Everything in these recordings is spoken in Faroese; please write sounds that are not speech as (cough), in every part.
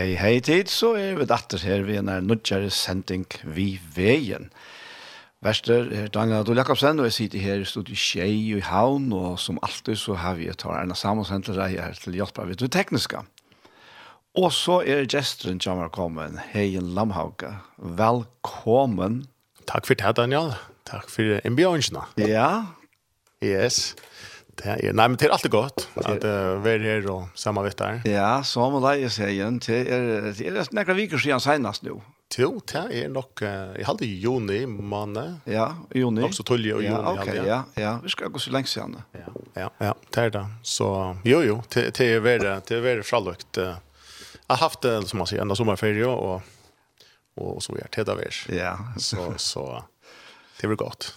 Hei, hei tid, så er vi datter her ved en nødgjere sending vi veien. Værster er Daniel Adol Jakobsen, og jeg sitter her i studiet Kjei i Havn, og som alltid så har vi et Erna Samuelsen til deg her til hjelp av det tekniske. Og så er gesteren som har kommet, Heien Lamhauga. Velkommen. Takk for det, Daniel. Takk for innbjørnsene. Ja. Yes. Det er, nei, men det er alltid godt at uh, vi er her og sammen vet der. Ja, så må jeg si igjen, det er, det er nekker viker siden senest nå. Jo, det er nok, uh, jeg hadde juni måned. Ja, juni. Nok så tullig og juni. Ja, ok, ja, ja. Vi skal gå så lenge siden. Ja, ja, ja det er det. Så, jo, jo, det, det er veldig, det er veldig fraløkt. Jeg har haft det, som man sier, en sommerferie og, og så gjør det da vi. Ja. Så, så, det blir godt.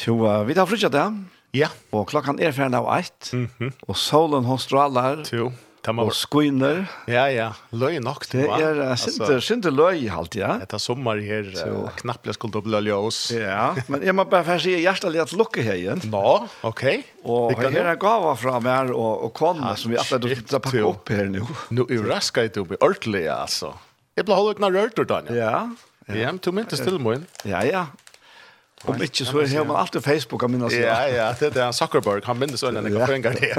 Jo, vi tar flyttet det. Ja. Ja. Og klokkan er ferdig av eit, mm -hmm. og solen hos straler, jo, og skuiner. Ja, ja, løy nok til. Det er uh, sinte, sinte løy halt, ja. Etter sommer her, uh, knapt jeg skulle bli løs. Ja, men jeg må bare først si hjertelig at lukke her igjen. Nå, ok. Og her er gava fra meg og, og kone som vi alltid har pakket opp her nå. Nå er rasket jeg opp i ordentlig, altså. Jeg ble holdt ut når rørt, Daniel. Ja. Ja, men du myntes til morgen. Ja, ja. Om ikke så har man alltid Facebook av minnes. Ja, ja, det er Zuckerberg, han minnes øyne enn jeg penger det.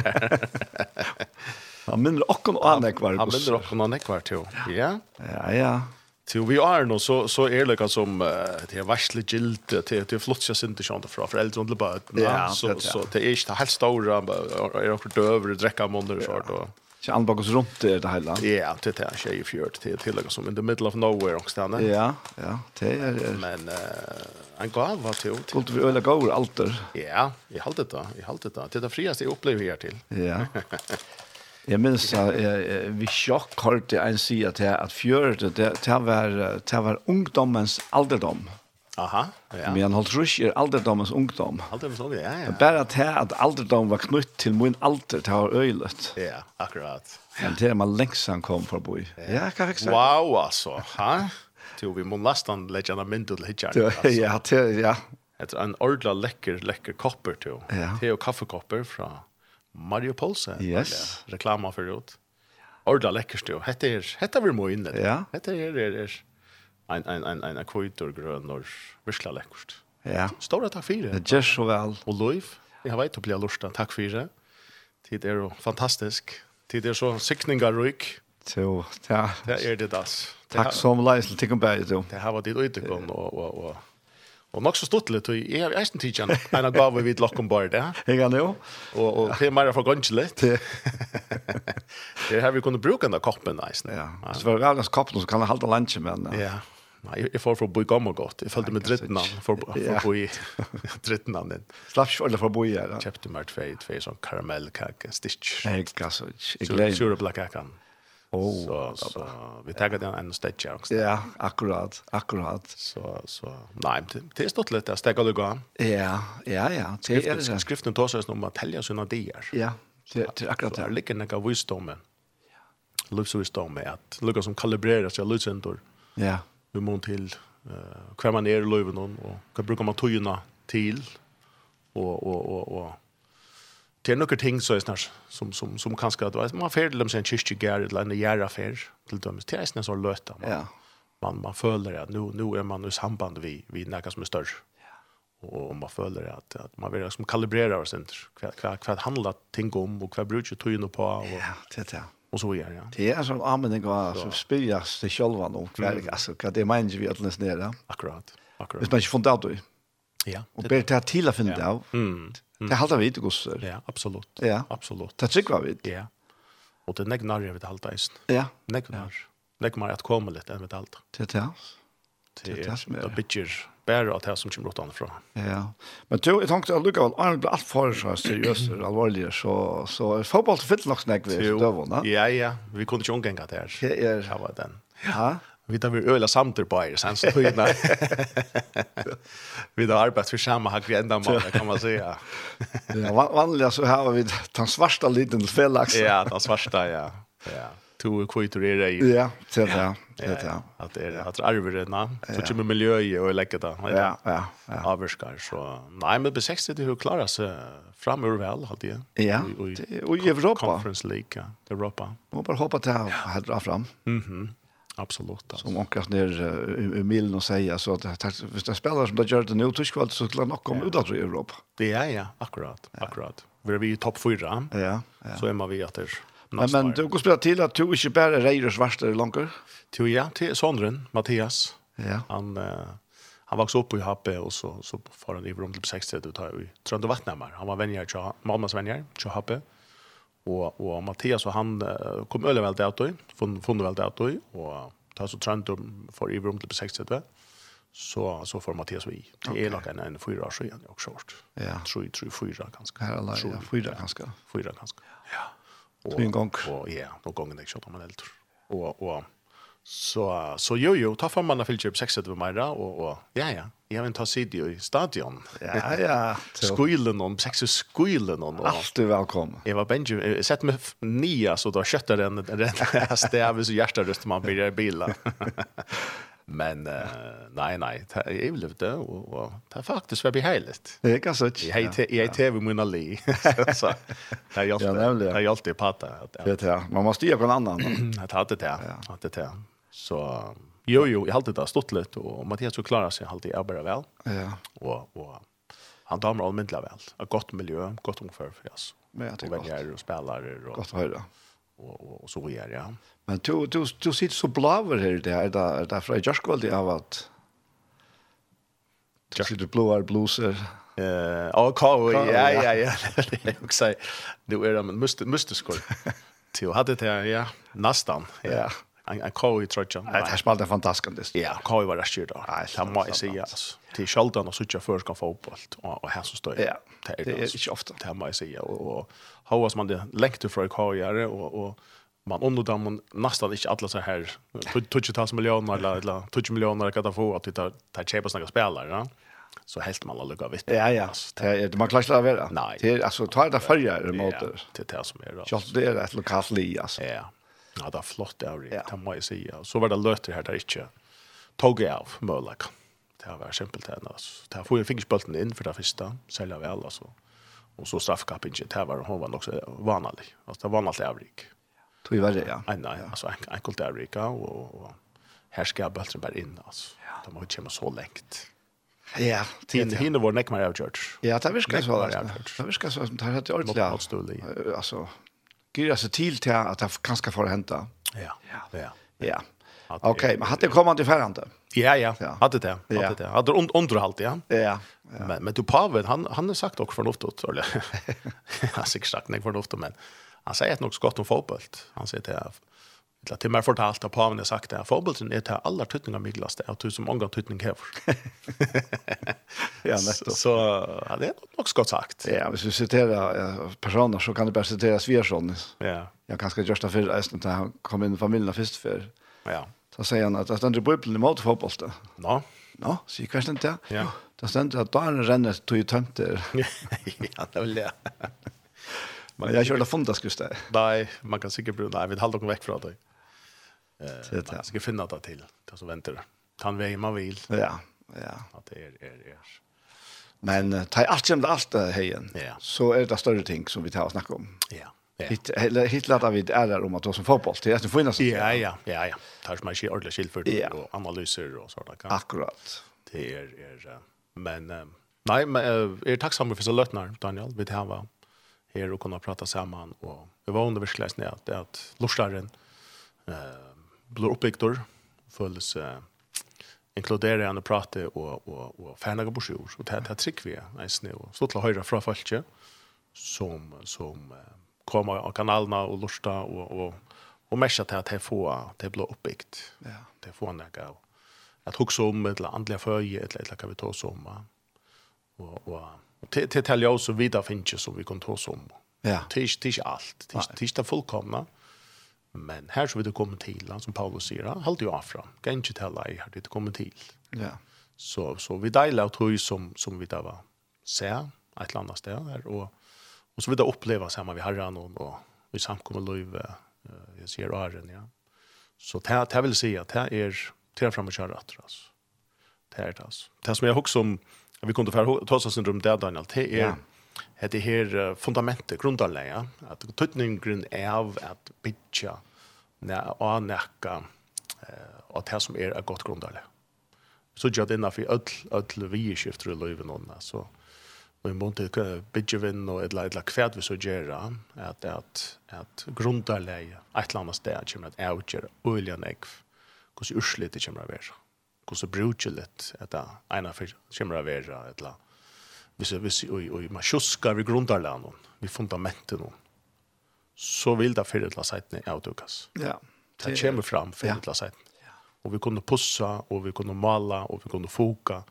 Han minner okken og anekvar. Han minner okken og anekvar, jo. Ja, ja, ja. Til vi er nå, så, så er det liksom som uh, det er verslig gilt, det er flott jeg synes ikke annet fra foreldre og bare, ja, så, det, ja. så det er ikke det helt store, er akkurat døver, drekker måneder og sånt. Så han bakar runt det det hela. Ja, det är tjej i fjört till till som in the middle of nowhere också där. Ja, ja, det är men eh en gav var till. Skulle vi öla går alter. Ja, i halt det då. I halt det då. Det är friast jag upplever här till. Ja. (laughs) Jag minns vi chock hörde en säga att att fjört det det var det var ungdomens alderdom. Aha, ja. Men han rusk er alderdommens ungdom. Alderdommens ungdom, ja, ja. Bare at her at alderdom var knytt til min alder, det var øylet. Ja, akkurat. Men det er man lengst han kom fra boi. Ja, hva fikk Wow, altså, ha? Jo, vi må nesten legge en mynd til hitjern. Ja, det ja. Det er en ordla lekker, lekker kopper til. Ja. Det er jo kaffekopper fra Mario Polse. Yes. Reklama for det. Ordla lekker til. Hette er, hette er vi må inn i det. Ja. Hette er, er, er, er en en en en kvitter grön och virkla läckert. Ja. Stora tack för det. Det gör så väl. Och Louis, jag vet att bli lustan. Tack för det. Tid är fantastisk. Tid är så siktningar rik. Så ja. Det är det das. Tack så mycket till kom bättre då. Det har varit ute kom och och och Och nog så stort lite i eisen tidjan. En gav vi vid locken bort där. Jag kan nu. Och och det mer för ganska lite. Det har vi kunnat bruka den där koppen nice. Ja. Så var det alls koppen så kan hålla lunch men. Ja. Nei, jeg får for å bo i gammel godt. Jeg følte med dritten for å bo i (laughs) dritten din. Slapp ikke alle for å bo i her. Kjøpte meg tve, tve sånn karamellkake, stitch. Nei, ikke så, jeg gleder. Sjure blakk. Oh, så, så vi tager den en stitch her også. Ja, akkurat, akkurat. Så, så, nei, det er stått litt, jeg stekker du gav. Ja, ja, ja. Det er det. Skriften tar seg om at helgen sine dier. Ja, det er akkurat det. Så det ligger noen visdommen, livsvisdommen, at det som kalibrerer seg lydsendor. Ja, ja vi till til uh, hva man er i løven og hva bruker man togene til og, og, og, og det er noen ting så er snart, som, som, som kanskje at man fer til dem en kyrkjegær eller en gjærafer til dømes det er en så løte man, ja. man, man føler at nu, nu er man i samband vi, vi noe som er større och man följer att att man vill som kalibrera oss inte Vad vad vad handlar ting om och vad brukar du ju på och Ja, det det och så gör Ja. Det är som användning av så spyras det själva om kväll alltså vad det menar vi att läsa ner. Akkurat. Akkurat. Det man inte funnit ut. Ja. Och det är till att finna det. av. Mm. Det håller vi inte goss. Ja, absolut. Ja. Absolut. Det tycker vi. Ja. Och det nägnar vi det håller isen. Ja. Nägnar. Nägnar att komma lite än med allt. Det är det. Det är det. Det är det bare att det som kommer åt fra. Ja, men du, jeg tenkte allukka vel, Arne ble alt for seg seriøst og alvorlig, så, så fotball til fyrt nok snakk vi døvene. Ja, ja, vi kunne inte omgänga det her. Ja, ja. Det var den. Ja. Vi tar vi öla samter på er sen så tydna. (laughs) Vi har arbeidt for samme hakk ända mann, kan man säga. ja, vanlig så har vi den svarsta liten felaks. ja, den svarta, ja. Ja to kvitter er det. Ja, det er det. At det er at arver det nå. Så kommer miljøet og lägger det. Ja, ja. ja. Avskar så nej men på 60 det hur klarar sig fram ur väl har. Ja. Och i Europa. Conference League, ja. Europa. Må bare håpe til å ha dra fram. Mhm. Absolut. Alltså. Som omkast ner i milen och säga så att hvis det spelar som det gör det nu tyskvalt så klarar nog om i Europa. Det är ja, akkurat. Akkurat. Vi är vi i topp 4. Ja, ja. Så är man vi att det Men, men du går spela till att du inte bara rejer svarstare langer? Till ja, till Sondren, Mattias. Ja. Han, uh, han vaks upp i Happe och så, så får han i rum till 60 och tar i Trond och Vattnämmar. Han var vänjer till Malmas vänjer till Happe. Och, och Mattias och han uh, kom öle väl till Fann fann väl till då Och tar så Trond och får i rum till 60 så så får Mattias vi. Det är nog en en fyra år sedan jag också. Ja. Tror tror fyra ganska. Här alla ja, fyra ganska. Fyra ganska. Ja. Och en gång. Och ja, någon gång när jag om man helt. Och och så så jo jo ta fram man filter på 6 över mig och och ja ja jag vill ta sig i stadion. Ja ja. Skuilen om sex skuilen om. Allt är välkommen. Jag var Benji sett mig nia så då köttar den den hästen (laughs) av så hjärtaröst man blir bilen. (laughs) Men uh, nej nej, det är ju lite och, och det är faktiskt väldigt härligt. Det är ganska så. Jag heter jag heter vi Mona Lee. Så det är ju alltid det är ju alltid patta. Det är man måste ju på en annan. (clears throat) Det hade det. Hade det. Så jo jo, jag hade det stått lite och Mattias så klarar sig alltid jag bara väl. Ja. Och och han damer allmänt väl. Ett gott miljö, gott ungefär för oss. Men jag tycker att jag spelar och gott att höra och och så vidare ja. Men du du du sitter så blaver her, det er, det er från Jaskvall det har varit Jack the blue are blueser. Eh, oh, Kau, ja, ja, ja. Jag säger, du är det, men måste, måste skor. (laughs) Till hade det, ja, nästan. Ja. En Kau i tröjan. Det här spelade fantastisk. Ja, Kau var det kyrd då. Nej, det må jeg si, altså till Schaltan och söka för ska fotboll och och här så står jag. Ja, det är inte ofta det här man säger och och hur man det läckte för karriär och och man underdam man nästan inte alla så här touch tas miljoner eller eller touch miljoner kan ta få att titta ta chepa några spelare ja så helt man alla lukar vitt. Ja ja, det är det man klarar av det. Nej. Det är alltså ta det förra det mot det det som är då. Jag det är ett lokalt li alltså. Ja. Ja, det är flott det är Det måste jag säga. Så var det löter här där inte. Tog jag av Mölak det var simpelt enn, altså. Det får jo fingerspølten inn for det første, selja vel, altså. Og så straffkappingen, det var, hun var nok så vanlig. Altså, det var vanlig avrik. Tog var det, ja. Nei, nei, altså, en, enkelt avrik, og, og her skal bølten bare inn, altså. Ja. De må ikke komme så lengt. Ja, tiden. Det Hine var nekk mer avgjørt. Ja, det virker så. Det virker så, det er helt ordentlig. Motståelig. Altså, gyrer seg til til at det kanskje får hente. Ja, ja. Ja, ja. Okej, okay, men hade kommande färande. Ja, ja. Hade det. Hade det. Hade und underhållt, ja. Ja. ja. Men men du Pavel han han har sagt också från ofta eller. (laughs) Han sig sagt nej från men han säger att något skott om fotboll. Han säger det Eller till meg fortalt att Pavel har sagt det. Fotbollen är till alla tutningar myglaste och tusen många tøtning här. (laughs) ja, nettopp. Så ja, det är nog godt sagt. Ja, hvis vi citerar personer så kan det bare citeras Svjersson. Ja. Jag kanske just därför att han kom in i familjen först för. Ja så säger han att det ständer i Bibeln emot fotbollen. Nå? Nå, sier hva stendt det? Ja. Det stendt at da renner rennet tog tømter. (laughs) ja, det vil jeg. (laughs) Men jag körde fundas just det. Nej, man kan säkert bli Nei, vi holder noen vekk från dig. Eh, man ska finna det till. til så väntar det. Tan vei man vil. Ja, ja. Att det är er, er. Men ta allt som det allt hejen. Ja. Så är det större ting som vi tar och snackar om. Ja. Hit hit latar vi är om att ta som fotboll till att få in oss. Ja ja ja ja. Tar man i ordla skill för och analyser och sådana kan. Akkurat. Det är är men nej men är tacksam för så lötnar Daniel vi det var här och kunna prata samman och det var under verkligen att att Lorsaren eh blir uppgifter följs eh inkludera henne prate og, og, og fernage på sjur. Og det er trygg vi er, en. Så til å høre fra folket som, som eh, kommer av kanalerna och lusta och och och til till att får det blir oppbygd. Ja. Det får när gå. At huxa om ett eller andliga förje ett eller kan vi ta oss om. Och och till till tälja oss och vidare finns som vi kan ta oss om. Ja. Tisch tisch allt. Tisch tisch det fullkomna. Men här så vi det kommer till som Paulus säger, håll ju afra. Kan inte tälla i här det kommer till. Ja. Så så vi delar ut hur som som vi där var. Se ett annat ställe och Och så vill det uppleva samma vi har och, och vi samkommer liv jag ser åren ja. Så det här vill säga att det är till fram och köra att alltså. Det är det alltså. Det som jag också om vi kunde för ta oss syndrom där Daniel det är det är här fundamentet grundläggande att tutning grund är av att bitcha när och näka eh att det som är ett gott grundläggande. Så jag den för öll öll vi skiftar i livet någon så och i mån till bygger vi och ett eller kvärt vi så gör att att att grundarläge ett eller annat ställe kommer att outgöra oljan ägg hvordan urslit det kommer att vara hur så brutligt att ena för kommer å være. ett eller hvis vi ser oj oj man sjuskar vi grundarlägen vi fundamenten så vil det för til å si det outdukas ja det kommer fram fyrre til å si det. Og vi kunne pussa og vi kunne mala og vi kunne foka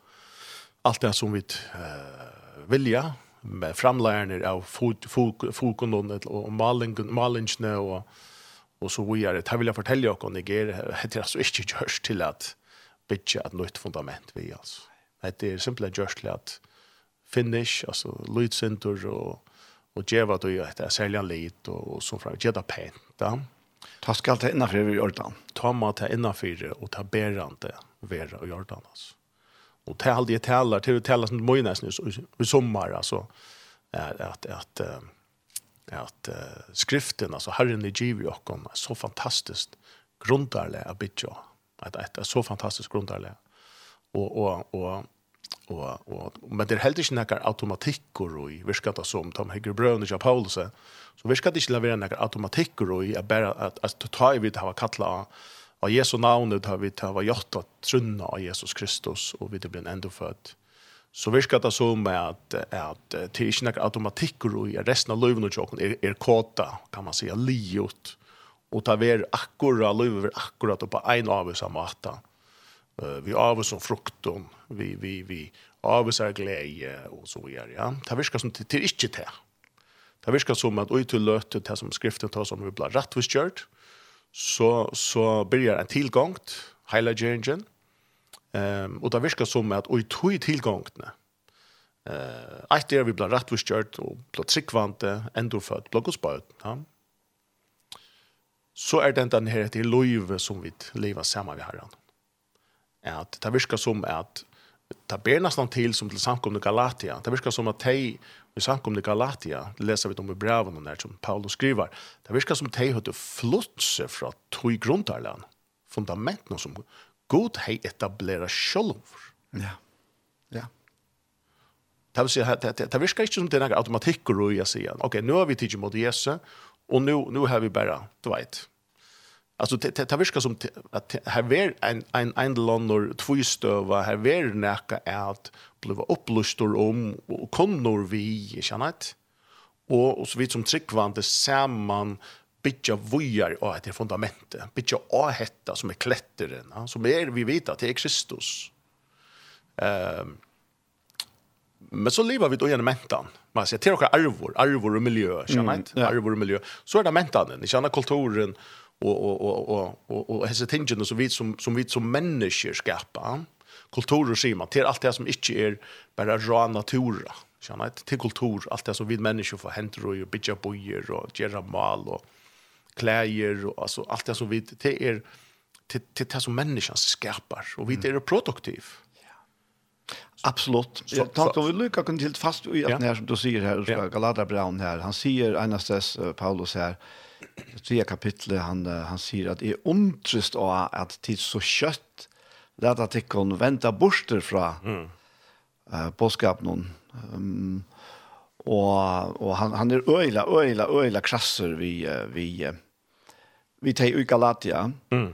Alt det som vi Uh, vilja, med framlærerne av fokunnene og malingene og, og så videre. Det vil jeg fortelle dere om Niger, det er altså ikke gjørs til at bytja et nytt fundament vi, altså. Det er simpelthen gjørs til at finish, altså lydsenter og, og djeva du jo etter sälja lit og, og så fra, det pent, da. Ta skal ta innanfyrir i jordan. Ta ma ta innanfyrir og ta berande vera i jordan, altså och det det talar till det talas mot mig nästan i sommar alltså. Är att att att skriften alltså Herren i Givi och kom så fantastiskt grundarle av bitjo att att så fantastiskt grundarle och och och och och men det är helt inte några automatikkor i viskar som. Tom Hegger Brown och Paulus. Så viskar det inte leverera några automatikkor i i bara att att ta i vid ha kallat av Jesu navnet har vi tava gjort at trunna av Jesus Kristus og vi blir enda født. Så virker det som at, at det er ikke noen automatikker i resten av livet og tjokken er, er kåta, kan man säga, liot. Og ta ver akkurat, livet er akkurat på en av oss av maten. Vi av oss om frukten, vi, vi, vi av oss er glede og så videre. Ja? Det virker som det er ikke det. Det virker som at ui til løte det som skriften tar som vi blir rettvis gjørt, så, så börjar en tillgångt, highlight-geringen. Um, och det viskar som att oj tui tog tillgångtene, Eh, att det vi bland rättvisskört och blir tryckvante, ändå för att blogga spalt, Ja. Så är det den här till löve som vi lever samma vi herran. Att det viskar som att ta ber nästan till som till samkomne Galatia. Det verkar som att tej i samkomne Galatia, det läser vi om i breven där som Paulus skriver, det verkar som tej har hade flott sig från två grundarlan, fundamenten som god hej etablerar själv. Ja. Ja. Det vill säga, det, verkar inte som det är några automatik och jag säger, okej, okay, nu har vi tidigt mot Jesus, och nu, nu har vi bara, du vet, Alltså det det viskar som att här är en en en lånor tvåstöva här är näka att bliva upplustor om och konnor vi kännet. Och och så vidt som tryckvande samman bitja vojar och det fundamentet. Bitja a hetta som är klätteren som är vi vet att det är Kristus. Ehm Men så lever vi då genom mentan. Man säger till och arvor, arvor och miljö, känner? Mm, ja. Arvor och miljö. Så är det mentanen, ni känner kulturen och och och och och och hesa tingen så vid som som vi som människor skapar kultur ser man till allt det som inte är bara rå natura känner ett till kultur allt det som vi människor får händer och bygga bojer och göra mal och kläder och alltså allt det som vi det är till till det som människan skapar och vi det är produktivt Absolut. Så tack då vi Luca kunde till fast i att när som du säger här, Galata Brown här, han säger Anastas Paulus här, det tredje kapitlet, han, han sier at jeg omtrist av at tid så kjøtt, det at jeg kan vente borster fra mm. uh, påskapen. Um, og, og han, han er øyla, øyla, øyla krasser vi, vi, vi tar i Galatia. Mm.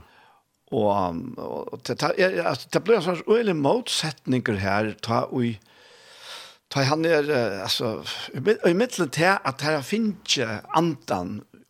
Og, og det, det blir en sånn øyla motsetninger her, ta og Ta han er, altså, i middelen til at her finnes ikke andan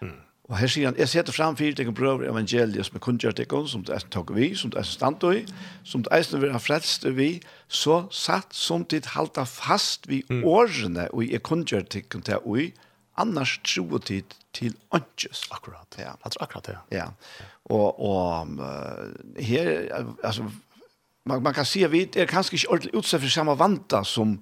Mm. Og her sier han, jeg setter fram fire deg brøver evangeliet som er kunngjørt deg om, som det er tog vi, som det er stand i, som det er som vil ha frelst vi, så satt som det halda fast vi årene og jeg kunngjørt deg om det ui, annars tro tid til ønskes. Akkurat, ja. Jeg tror akkurat det. Ja, og, og um, her, altså, man, man kan si at vi er kanskje ikke ordentlig utsett for samme vanta som,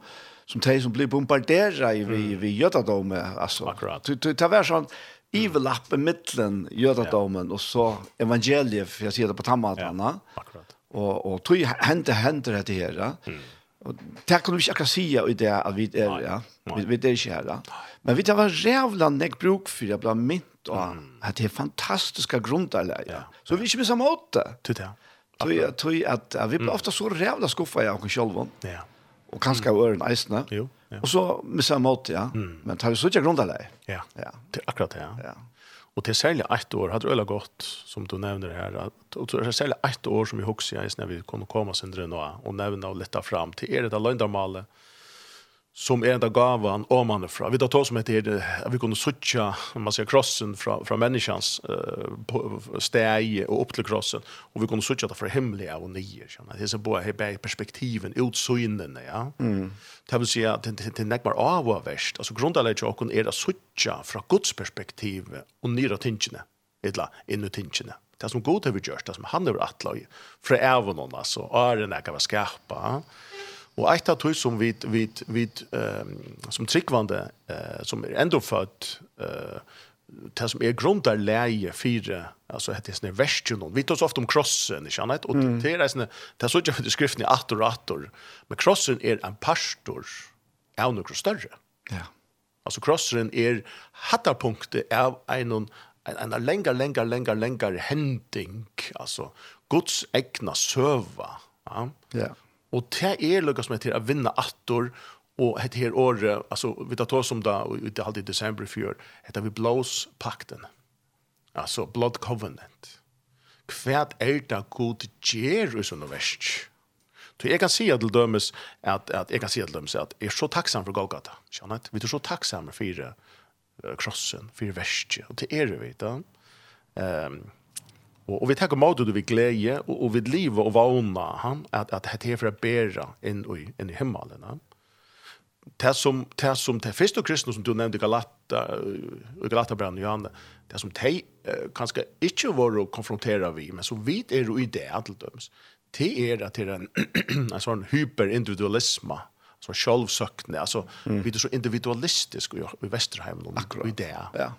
som de som blir bombarderet i, mm. vi, vi jødadom, altså. Akkurat. Det, det, det var sånn, överlappar mellan judendomen og så evangeliet for jeg sier det på tammatene. Ja, akkurat. Og, og tog händer händer dette her. Ja. Mm. Och där kan du ikke akkurat si i det at vi är ja. Vi vi er ikke her, ja. Men vi tar var rævla nek bruk för jag bland mitt och at det er fantastiske grunddelar. Ja. Så vi er ikke inte missar mot det. Tut ja. Tog jag at att vi ble ofta så rævla skuffade av oss själva. Ja og kanskje av øren eisene. Jo. Ja. Og så missa jeg måte, ja. Mm. Men tar vi så ikke grunn av. Ja, ja. det er akkurat det, ja. ja. Og til særlig ett år, hadde øyla gått, som du nevner her, at, og til særlig ett år som vi hokser i när vi kunne komme sin drønn og, og nevne og lette fram til er det løgndarmalet, som en enda gavan om man fra. Vi tar ta som heter att vi kunde sucha om man ser krossen från från människans eh steg och upp till krossen och vi kunde sucha det för hemliga och nye. känna. Det är så bara här perspektiven utsynene, ja. Mm. Det vil si at det det näck bara av var värst. Alltså grundläggande jag kunde er å sucha från Guds perspektiv och nya tingene. Etla tingene. Det som god har vi gjort, det som han har varit fra För altså, om alltså, är det näka vad skapa. Ja Og ett av tog som vi, vi, vi um, som tryggvande, uh, som er enda født, uh, det som är grundar läge fyra alltså heter det version vi tar så ofte om krossen, ikke annat Og mm. det er sånne, det så ikke for skriften i atter og atter, men krossen er en pastor av noe større. ja Altså krossen er hattarpunktet av en en en lengre, lengre, lengre, lengre hending, altså Guds egna søva. ja ja Og det er lukkast som heter å vinna attor, og dette her året, altså, vi tar oss om det, og det er alltid i desember i fjør, heter vi blåspakten, altså blood covenant. Hva er det god gjør i sånne versk? Så jeg kan si til dømes at, at jeg kan si til dømes at jeg er så tacksam for Golgata. Skjønner Vi er så takksam for krossen, for verset. Og det er det vet du. Um, Och, og vi tar måte du vi glädje och, og vid liv och vana han att at det er för att bära in i inn i himmelen. (clears throat) Ja? Det som det som det første kristne som du nämnde Galata och Galata brann ju det som te kanskje inte var å konfrontera vi men så vidt är det i det allt döms. Det är at det er en en sån hyperindividualism så självsökande alltså mm. vi är så individualistisk i, i Västerheim och i det. Ja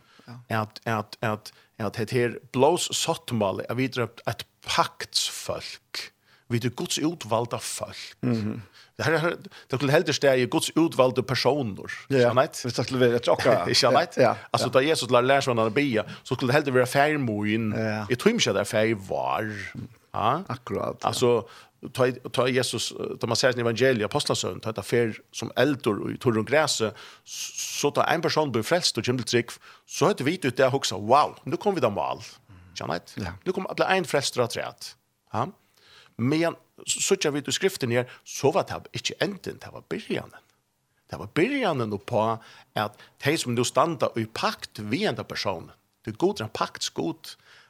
at, at, at, at det her blås sottmål (laughs) er videre et paktsfolk. Vi er Guds utvalda folk. Mm. Det här är det skulle helst det i Guds utvalda personer. Ja. Vet du skulle vara tjocka. Ja, vet. Alltså då Jesus lär lära sig när be så skulle det helst vara färmoin. Jag tror inte det är färg var. Ja. Akkurat. Alltså ta ta Jesus ta man säger i evangelia apostlasön ta ta fer som eldor i torron gräse så ta en person blir frälst och gemdelt trick så hade vi ut där också wow nu kommer vi där mal. Janet ja. nu kommer alla en frälst och rätt ja men så tjär vi ut skriften här så var det inte enten det var början det var början på att de som nu standa i pakt vi en person det godra pakt god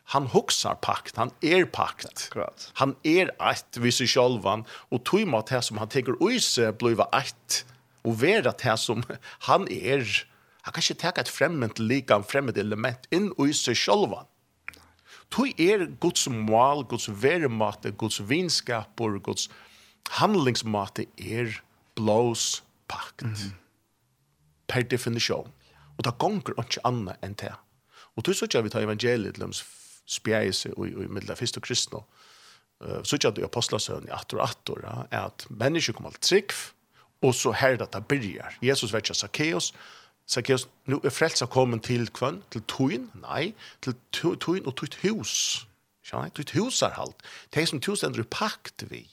han huxar pakt, han är er pakt. Ja, han är er ett vid sig självan och tog mat det som han tänker i sig bliva ett och vara det som han är. Er. Han kan inte ta ett främmande lika en främmet element in i sig självan. Tog är er Guds mål, Guds värmate, Guds vinskap och Guds handlingsmate är blås pakt. Mm -hmm. Per definition. Och det gånger inte annat än det. Och då så vi ta evangeliet, spjæg seg og i middel av fyrst og kristne. Uh, så ikke at i apostlasøvn i atter og atter, ja, er at mennesker kommer til trygg, og så her det det byrjar. Jesus vet ikke Zacchaeus, Zacchaeus, nu er frelsa kommet til kvann, til tøyen, nei, til tøyen og tøyt hus. Skjønne, tøyt hus er halt. Det som tøyt stender i pakt vi,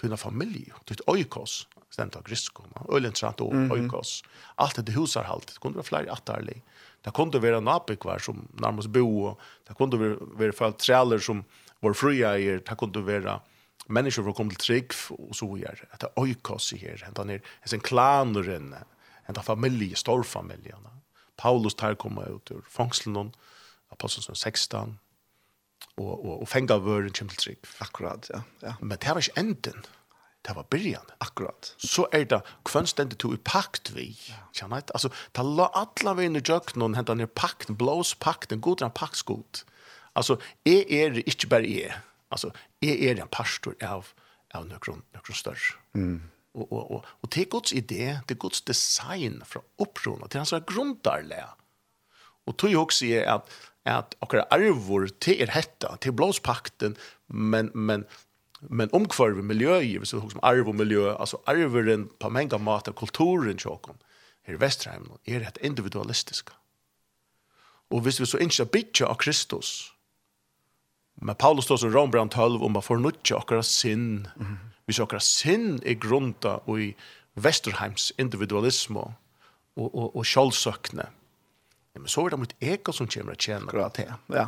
tøyna familie, tøyt oikos, stendt av grisko, øylentrant og oikos. Alt det hus er halt, det kunne være flere atterlig. Mm Det kunde vara nabikvar som närmast bo och det kunde vara för träler som var fria i er. Det kunde vara människor som kom till trygg och så vidare. Det är öjkas i er. Det är en klaner en en familj, stor familj. Paulus tar komma ut ur fångslen aposteln 16 och och och fänga vörden till trygg. Akkurat, ja. ja. Men det var inte enden det var byrjan. Akkurat. Så er det kvön ständigt i pakt vi. Känner inte? Alltså, det la alla vi inn i jöknen, hämta ner pakten, blås pakten, god den paktskot. Alltså, är er inte bara är. Alltså, är er en pastor av, av någon, någon större. Mm. Och, och, och, och det Guds idé, det är Guds design från upprona till hans grundarlära. Och tog ju också är att att och arvor till er hetta till blåspakten men men Men omkvarve miljö i, vi husker som arv och miljö alltså arveren på många mat och kulturen tjokken, här i Vesterheim, er det individualistiska och visst vi så inte bitcha av Kristus, men Paulus står som Rombrand 12 om å fornutja akkurat sin mm. hvis akkurat sin er grunda i Vesterheims individualisme og, og, og kjølsøkne, men så er det mot eka som kommer å tjene. Ja, ja.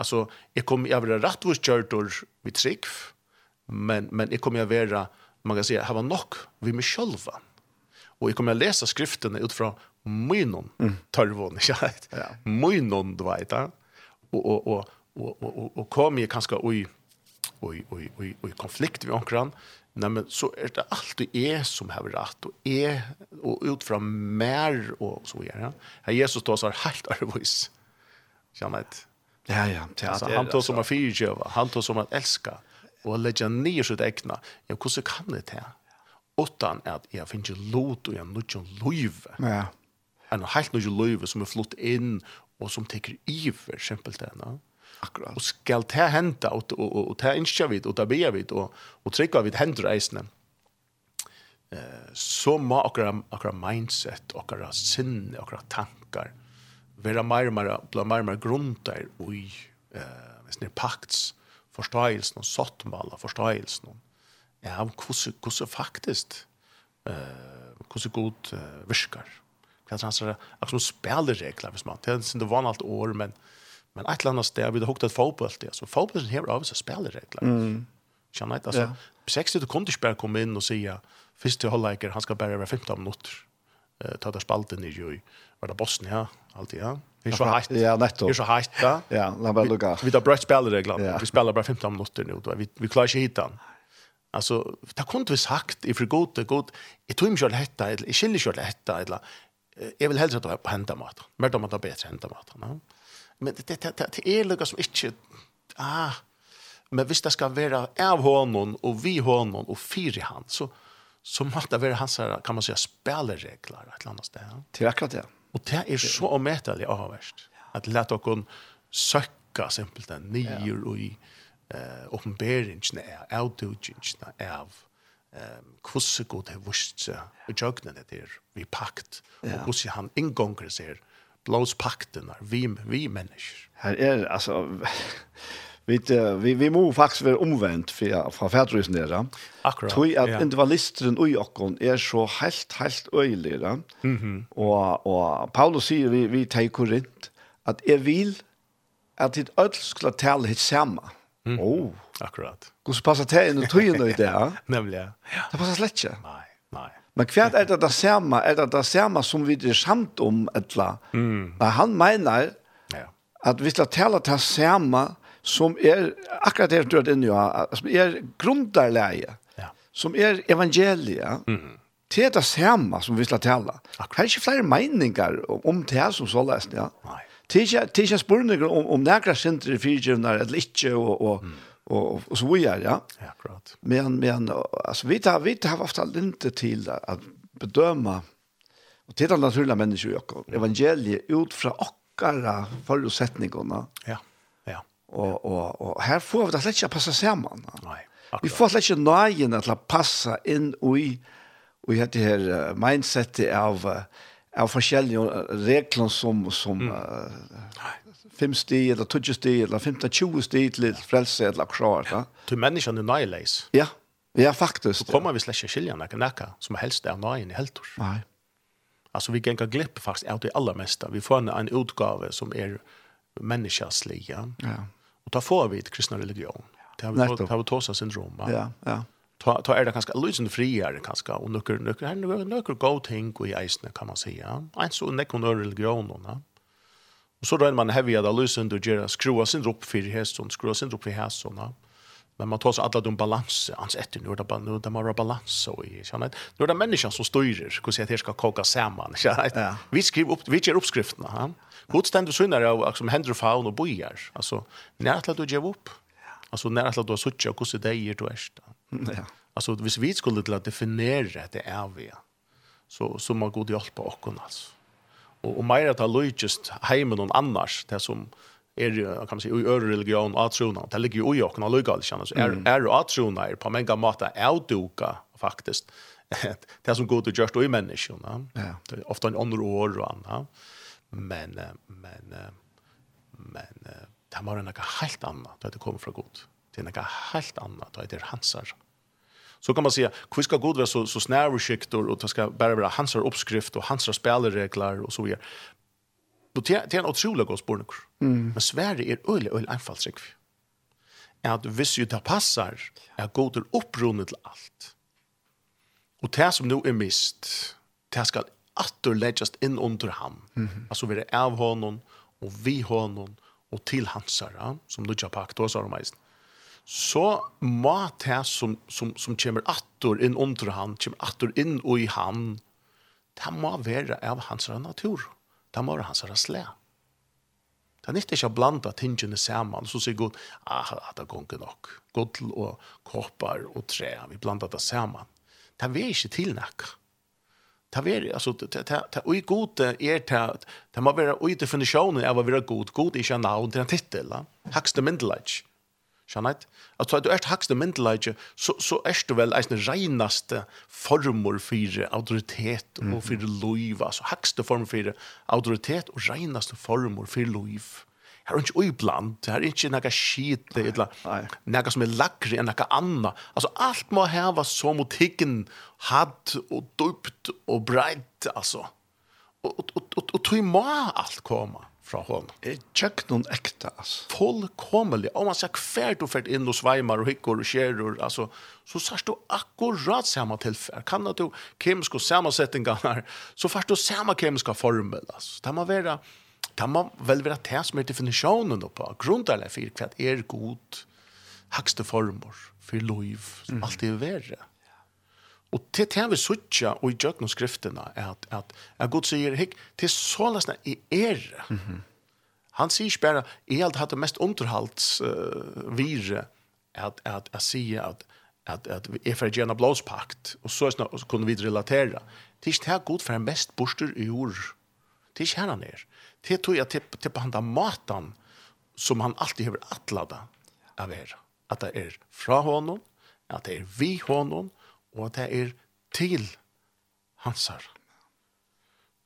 Altså, jeg kommer, jeg vil ha rettvist kjørt vi men men jag kommer att vara man kan säga ha nog vi med själva. Och jag kommer att läsa skrifterna utifrån mynon mm. (laughs) ja. Mynon du vet. Och och och och och och kommer kanske oj oj oj oj oj konflikt vi omkring Nej men så är det alltid är som har rätt och är och utifrån mer och så vidare. Ja? Här Jesus då så har helt arvois. Känner Ja ja, det är han tog som att fyrtjöva, han tog som att älska og legge nye sitt egna, ja, hvordan kan det til? Utan at jeg finner lot og jeg nødger løyve. Ja. En helt nødger løyve som er flott inn og som teker iver, simpelt det, henne. Akkurat. Og skal det hente, og, og, og, og det innskjer vi, og det ber vi, og, og trykker vi hender eisene. Eh, så må akkurat, akkurat mindset, akkurat sinne, akkurat tankar, være mer og mer, mer, mer grunter i eh, pakts, forståelsen og sottmål av forståelsen ja, om hvordan, hvordan faktisk uh, hvordan god uh, virker. Hva er det han sier? Akkurat som spilleregler, hvis man. Det er ikke vanlig år, men Men ett annat sted vi har hukt ett fotboll det. Så fotbollen här av så spelregler. Mm. Känner inte alltså. Yeah. 60 kunde spela komma in och säga första halvleken han ska bara vara 15 minuter. Uh, ta där spalten i ju var det Bosnia, alltid, ja. Det är så heitt. Ja, netto. Det är så heitt, ja. Ja, la bara lukka. Vi tar brett spelregler. Ja. Vi spelar bara 15 minuter nu, vi, vi klarar inte den. Alltså, det kunde vi sagt, i för god, det god, jag tror inte jag hetta, jag skiljer inte jag hetta, eller jag vill helst att det var på händamat. Men de har bättre händamat. Ja. Men det, det, det, det är lugga som inte, ah, men hvis det skal være av honom, og vi honom, og fyra han, så, så måste det være hans, kan man säga, spelregler, ett eller annat sted. Ja. Till akkurat det. Ja. Og det er så omettelig avhverst. At lett dere simpelt simpelthen nyer og i eh, oppenberingene er, avdugingene av ehm kusse god det vist seg og det der vi pakt, og kusse han inngonger ser blåspakten vi, vi mennesker. Her er, altså, vi, vi, vi må faktisk være omvendt fra, fra færdrøysen der. Akkurat. Tog at ja. individualisten og jokken er så helt, helt øyeligere. Mm -hmm. og, og Paulus sier vi, vi tar korint at jeg vil at ditt ødel skulle tale hit samme. Mm. Oh. Akkurat. Hvordan passer det inn i tøyene i det? (laughs) Nemlig, ja. Det passer slett ikke. Nei, nei. Men hva er det det samme, er det det samme som vi er samt om et etla. Mm. Men han mener ja. at hvis det taler det samme, som er akkurat det du har inne i, som er grunderleie, ja. som er evangeliet, mm. det er det samme som vi skal tale. Det er ikke flere meninger om det som så løsning, ja. Nei. Det er ikke ikke spørninger om, om nærkere sinter i fyrtjøvner eller ikke, og, og, mm. og, og, og så videre, ja. Ja, akkurat. Men, men altså, vi tar, vi tar ofte linte til at bedøme, og til den naturlige mennesker i evangeliet ut fra okkara forutsetningene. Ja, ja. Och och och här får vi det lätt att passa samman. Nej. Vi får lätt inte nöjen att passa in i och i det här mindsetet av av forskjellige regler som som mm. uh, fem sti eller tjugo sti eller femta tjugo sti til frelse eller klar Ja. Til menneskene er nøyleis. Ja, ja faktisk. Så kommer ja. vi slett ikke skilja noe nekka som helst er nøyen i heltor. Nei. Altså vi ganger glipp faktisk av det aller meste. Vi får en, en utgave som er menneskeslig. Ja. ja. Och ta får vi kristna religion. Det har vi det har vi tosa syndrom. Ja, ja. Ta ta är det ganska lite friare ganska och några några här några några go think och i kan man säga. En så näck under religionen. Va? Och så då man heavy att lösa under gera skruva sin upp för hästen, skruva sin upp för hästen. Va? Men man tar så alla de balanser, hans etter, nu er det bara, nu er det bara balans, og jeg kjenner, nu er det mennesker som styrer, hvordan jeg skal koka sammen, kjenner, ja. vi skriver upp, vi gjør oppskriftene, ja. Gud stendur sunnar av som händer faun och bojar. Alltså, när att du ger upp. Alltså, när att du har suttit och hur det är du är. Ja. Alltså, hvis vi skulle til å definiera det är vi, så, så må Gud hjelpe oss. Alltså. Och, og mer att ha lojtjust hemma annars, det som er kan man säga i øre religion att trona det ligger ju i och när lugal känns är är att trona är på många mata avduka, faktiskt det som går till just i människorna ja ofta en andre år och annat men men men det var noe helt annet da det kom fra Gud. Det er noe helt annet da det er hansar. Så kan man säga, hur ska god vara så, så snärvskikt och, och det ska bara vara hans uppskrift och hans spelregler och så vidare. Då det är en otrolig god spår. Mm. Men Sverige är öle, öle enfalt sig. Att visst ju det passar är god är upprunnet till allt. Och det som nu är mist, det ska attor läggas in under han. Mm -hmm. Alltså vi är av honom och vi honom och till hansara som lutja pakt och så de mest. Så må det som som som kommer attor in under han, kommer attor inn och i han. Det må være av hansara natur. Det må vara hansara slä. Det er nytt ikke å blanda tingene sammen, så sier Gud, ah, det gonger nok. Godl og koppar og tre, vi blanda det sammen. Det er vi ikke tilnakka ta ver alltså ta ta ta oj god Det ta ta man vara oj definisjonen av å vara god. God är en namn till en titel va hakste myndelag, Janett, at du er hakste myndelag, så, så er du vel eisne reinaste former for autoritet og for loiv, altså hakste former for autoritet og reinaste former for loiv här är inte oibland, det här är inte några skit, det är några som är lackre enn noe annet. Alltså allt må här så mot higgen, hatt och dupt och brett, alltså. Och, och, och, och, og tog må allt komma från hon. Jeg är noen någon äkta, alltså. Fullkomlig. Om man säger kvärt du färt inn och svajmar og hikker og kärror, altså, så sørst du akkurat samma tilfell. Kan du kemiska sammansättningar så først du samma kemiska formel, alltså. Det må vara Det må vel være det som er definisjonen på. Grunnen er for hva er god hakste former for liv som mm. alltid er verre. Og til det vi sutja og i djøkken og skriftene er at, at, at Gud sier, hikk, til så løsne i er. Mm -hmm. Han sier ikke bare, jeg har hatt det mest underhaldsvire, uh, vire at, at jeg sier at, at, at jeg får gjerne blåspakt, og så, så kunne vi relatera. Det er ikke det Gud for mest borster i jord. Det er ikke her han er. Det tror jag typ typ på handa matan som han alltid har attlada av er. Att det är fra honom, att det är vi honom och att det är till hansar.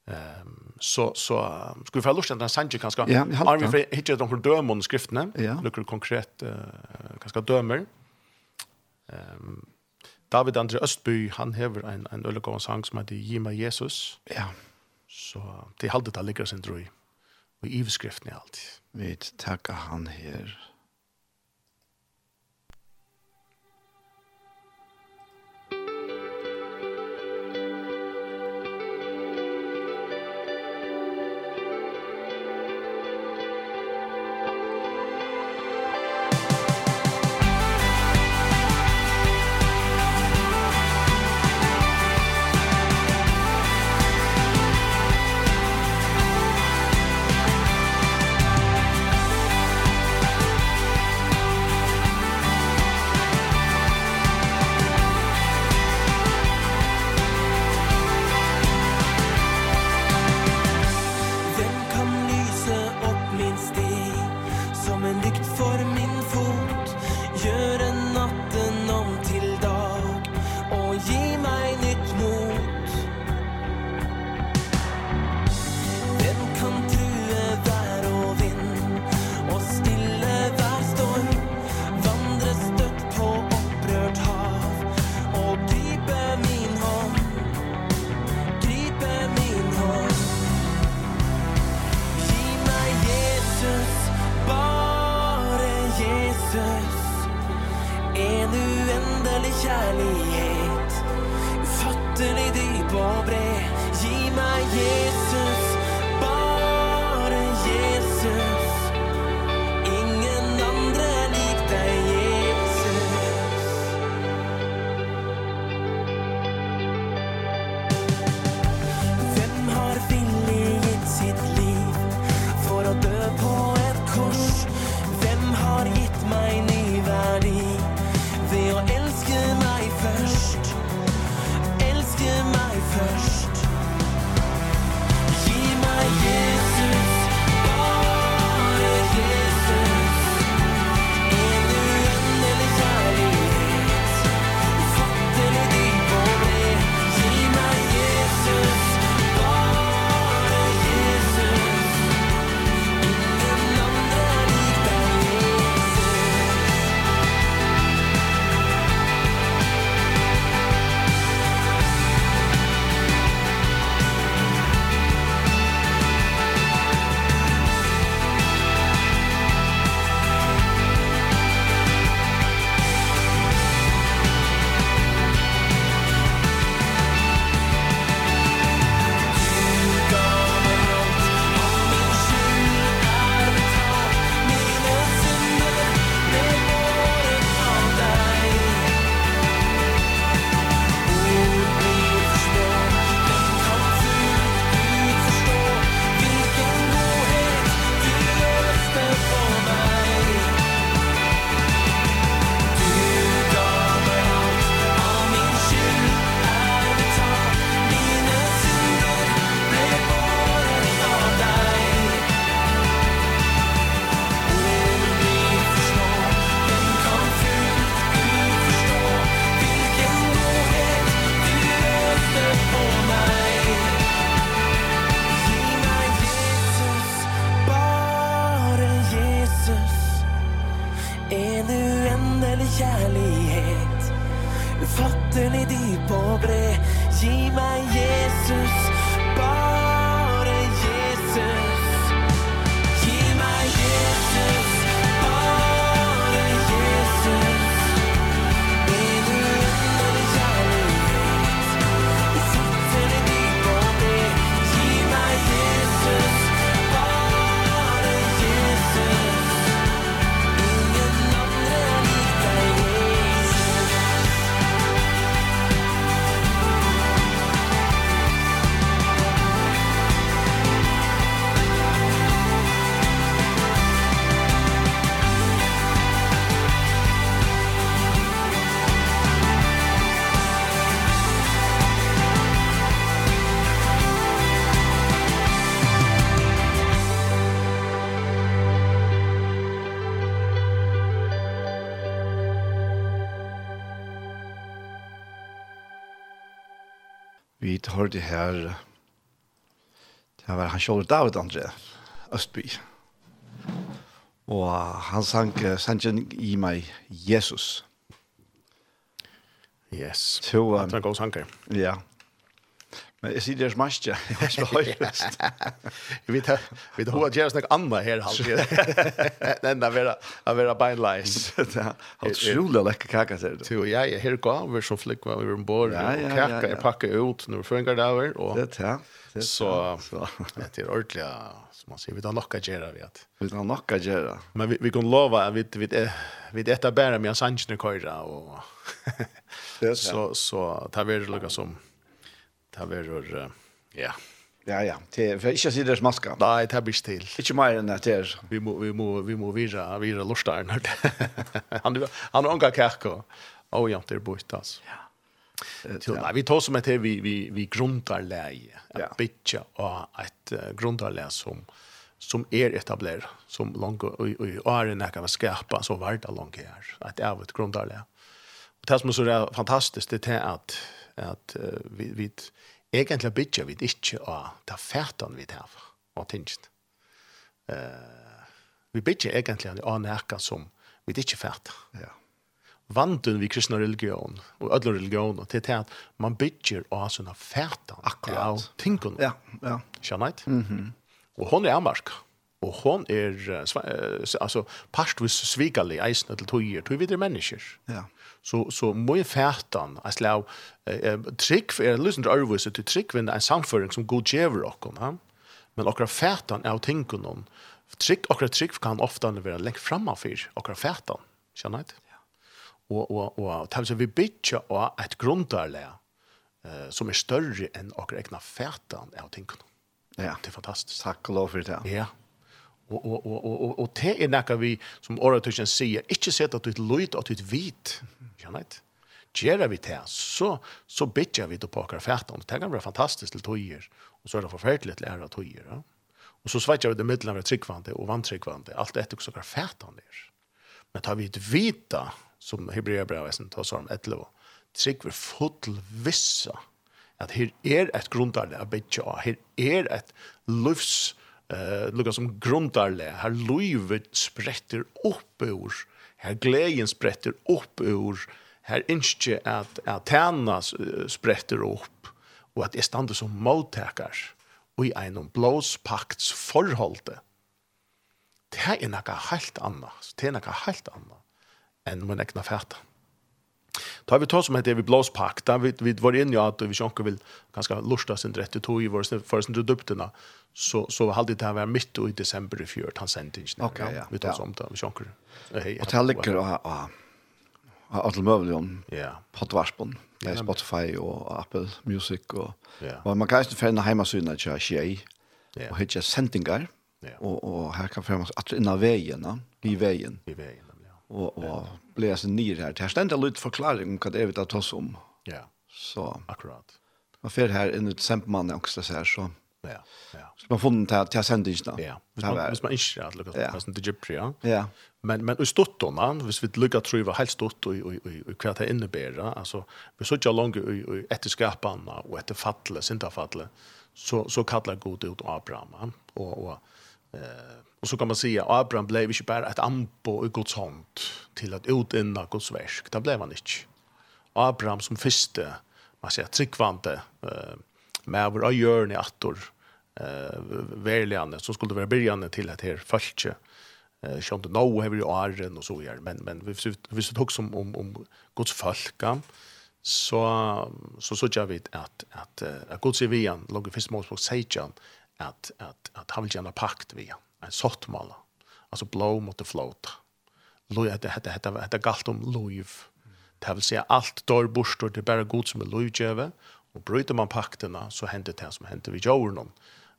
Ehm så så ska vi få lust att den sanje kanske. Ja, har vi hittat de dömon skrifterna, ja. några konkret uh, kanske dömer. Ehm David André Östby, han hever en, en øylegående sang som heter Gima Jesus. Ja. Så det er det han ligger sin drøy og i skriften i alt. Vi takker han her hørte her, det var han sjål David André, Østby. Og han sang sangen i meg, Jesus. Yes, so, um, det er en god sanger. Ja, Men jeg sier (laughs) (laughs) (laughs) det som mest. jeg har ikke höjlöst. Vi vet vi har att göra snack andra här halt. Den der vera, av vara beinleis. lies. Halt sjula läcker kaka så du. Jo, ja, jeg här går över som flick var över ja, Kaka jag packar ut når vi fångar där Og, Det er ja. Så det er ordentlig, som man sier, vi tar nocka gera vi att. Vi har nok å gjøre. Men vi vi kan lova vi vi vi detta bära med en sanchen köra och så så tar vi det lugnt som Det verður ja. Ja ja, det för inte sidor smaska. Nej, det blir still. Inte mer än det är. Vi må vi må vi må vira vira lustar när. (laughs) han han onka kärko. Oh ja, det bort tas. Ja. Så nej, vi tar som att vi vi vi grundar läge. Ja. Bitcha och ett grundar som som er etablerat som långt och och är en kan skärpa så vart långt här. Att det är ett grundar läge. Och det som så är fantastiskt det är att at uh, vi, vi egentlig bytja vi ikke av ta fætan vi tar og tingst. Uh, vi bytja egentlig av nærka som vi ikke fæta. Ja. Vanden vi kristna religion og ödla religion og til at man bytjer av sånne fætan Akkurat. av tingene. Ja, ja. Skjønnheit? Mm -hmm. Og hon er amark. Og hon er, uh, altså, partvis svigalig eisen til tøyer, tøy videre mennesker. Ja så så må ju färtan att slå trick för lyssna till övervis till trick vem en samföring som god ger och va men och färtan är att tänka någon trick och trick kan ofta vara längst framför och färtan känner inte og og og tað við bitja og at grundarlæ eh som er størri enn okkar egna fætan av tinkum. Ja, det er fantastisk. Takk lov for det. Ja. Og og og og og, og te er nakka vi som oratusjen sier, ikkje sett at du lut at du vit, kan det. Gjør vi det, så, så bytter vi det på akkurat fætten. Det kan være fantastisk til tøyer, og så er det forferdelig til ære tøyer. Ja? Og så svetter vi det middelhavn av tryggvande og vanntryggvante, alt etter hva akkurat fætten er. Men tar vi det vita, som Hebreabravesen tar som 11, trygg vi full vissa at her er et grundarle av bytja, her er et livs, uh, lukka som grundarle, her livet spretter opp ur här glädjen sprätter upp ur här inte att att tännas sprätter upp og at det stannar som mottagare og i en blås pakts förhållande. Det är något helt annat. Det är något helt annat än man ägnar färdan. Tar vi tar som heter vi blåspack där vi vi var inne i att vi sjönk vill ganska lusta sin rätt till i vår för sin produkterna så så hade det här var mitt i december i fjärde han sent inte. Okej, vi tar som där vi sjönk. Hej. Och tallrikar och ja. Ja, allt möjligt om. Ja. Pottvarspon. Det är Spotify och Apple Music och vad man kan ju finna hemma syna att jag tjej. Och hitcha sendingar. Och och här kan främst att inna vägen, va i vägen. I vägen och och blir så ner här. Här ständer lite förklaring om vad det är vi tar oss om. Ja. Så akkurat. Man fer här en ett sempman också så här så. Ja. Ja. Så man funnit här till sändningarna. Ja. Hvis man hvis man inte att lucka på sånt Egypten, ja. Men men i stottorna, hvis vi lucka tror vi var helt stott och och och kvar det innebär alltså vi så jag långt och efter skaparna och efter fallet, synda fallet. Så så kallar god ut Abraham och och eh Och så kan man säga Abraham blev inte bara ett ambo i Guds hand till att utinna Guds verk. Det blev han inte. Abraham som första, man säger tryckvante, eh, med vår görne attor, eh, verligande, som skulle vara början till att här följtje. Eh, Sjönte nå har vi ju och så vidare. Men, men vi visste också om, om, om Guds folkan så så så jag vet att att att Guds viljan låg i första målspråk säger att att att han vill gärna pakt viljan en sottmala. Alltså blå mot det flåta. Loj, det hade hade hade galt om loj. Det vill säga allt dör borstor, det är bara god som är lojgöve. Och bryter man pakterna så händer det som händer vid jorden.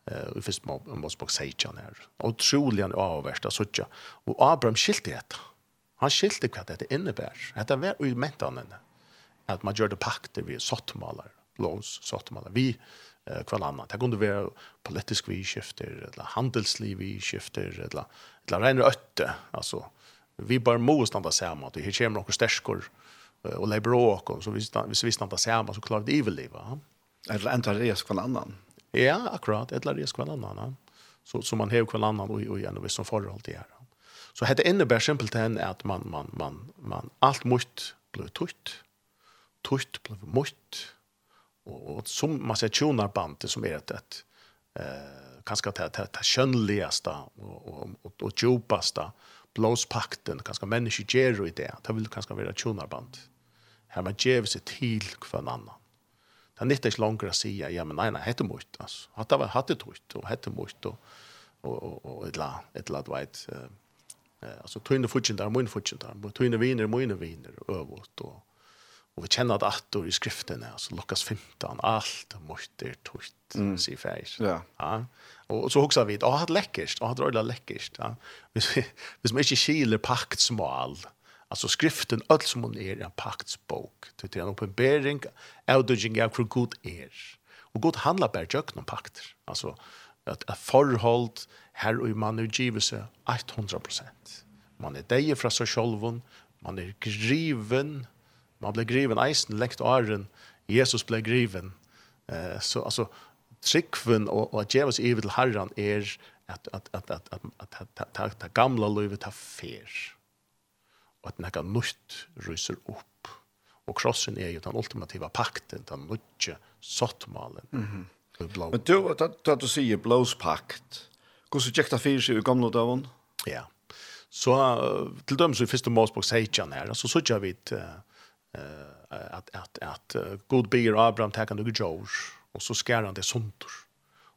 Eh, i första Mosebok han här. Otroligen avvärsta suttja. Och Abraham skilte det. Han skilte vad det innebär. Det var ju mentan. Att man gör det pakter vid sottmalar. Lås sottmalar. Vi eh kvar annat. Det kunde vara politisk vi skifter eller handelsliv vi skifter eller eller rena ötte alltså vi bara måste stanna samman det här kommer några stärskor och lebråk och så vi vi vi stanna samman så klarar det evil leva. Eller anta res kvar annan. Ja, akkurat eller res kvar annan. Så så man har kvar annan och och igen och som förhåll det här. Så hade innebär simpelt hen att man man man man allt måste blir tutt. Tutt blir måste och, och som man säger tjonarband som är ett, ett eh kanske att ta det skönligaste och och och, och djupaste blåspakten kanske människor ger i det. Det vill kanske vara tjonarband. Här man ger sig till för kvann annan. Det är inte långt att säga, ja men nej, nej, heter mot. Alltså, hade var hade trott och heter mot och och och ett la ett la vet eh alltså tunna futchen där mun futchen där. Tunna viner mun viner övåt och Og vi kjenner det at i skriftene, altså Lukas 15, alt måtte tøyt, mm. sier feir. Ja. ja. Og, så husker vi, åh, det lekkert, åh, det er lekkert. Ja. Hvis, vi, hvis man ikke skiler paktsmål, altså skriften, alt som hun er, en paktsbok. Det er en oppenbering, avdødgjeng av hvor god er. Og god handler bare jøkken om pakter. Altså, at et forhold her og i mann utgivelse, 100 Man er deg fra seg sjolven, man er griven, Man blir griven eisen lekt åren. Jesus blir griven. Eh, så alltså tryggven och og at Jesus ivet til herren är att att att att att att att att att att gamla livet har fer. Og at nekka nytt ryser opp. Og krossen er jo den ultimativa pakten, den nødje sottmalen. Mm -hmm. Men du, da du sier blås pakt, hvordan gikk det fyrir seg i gamla dagen? Ja. Så til dømes i første målspåk sier han her, så sier vi at uh, att att att god beer Abraham ta kan du George och så skär han det suntor.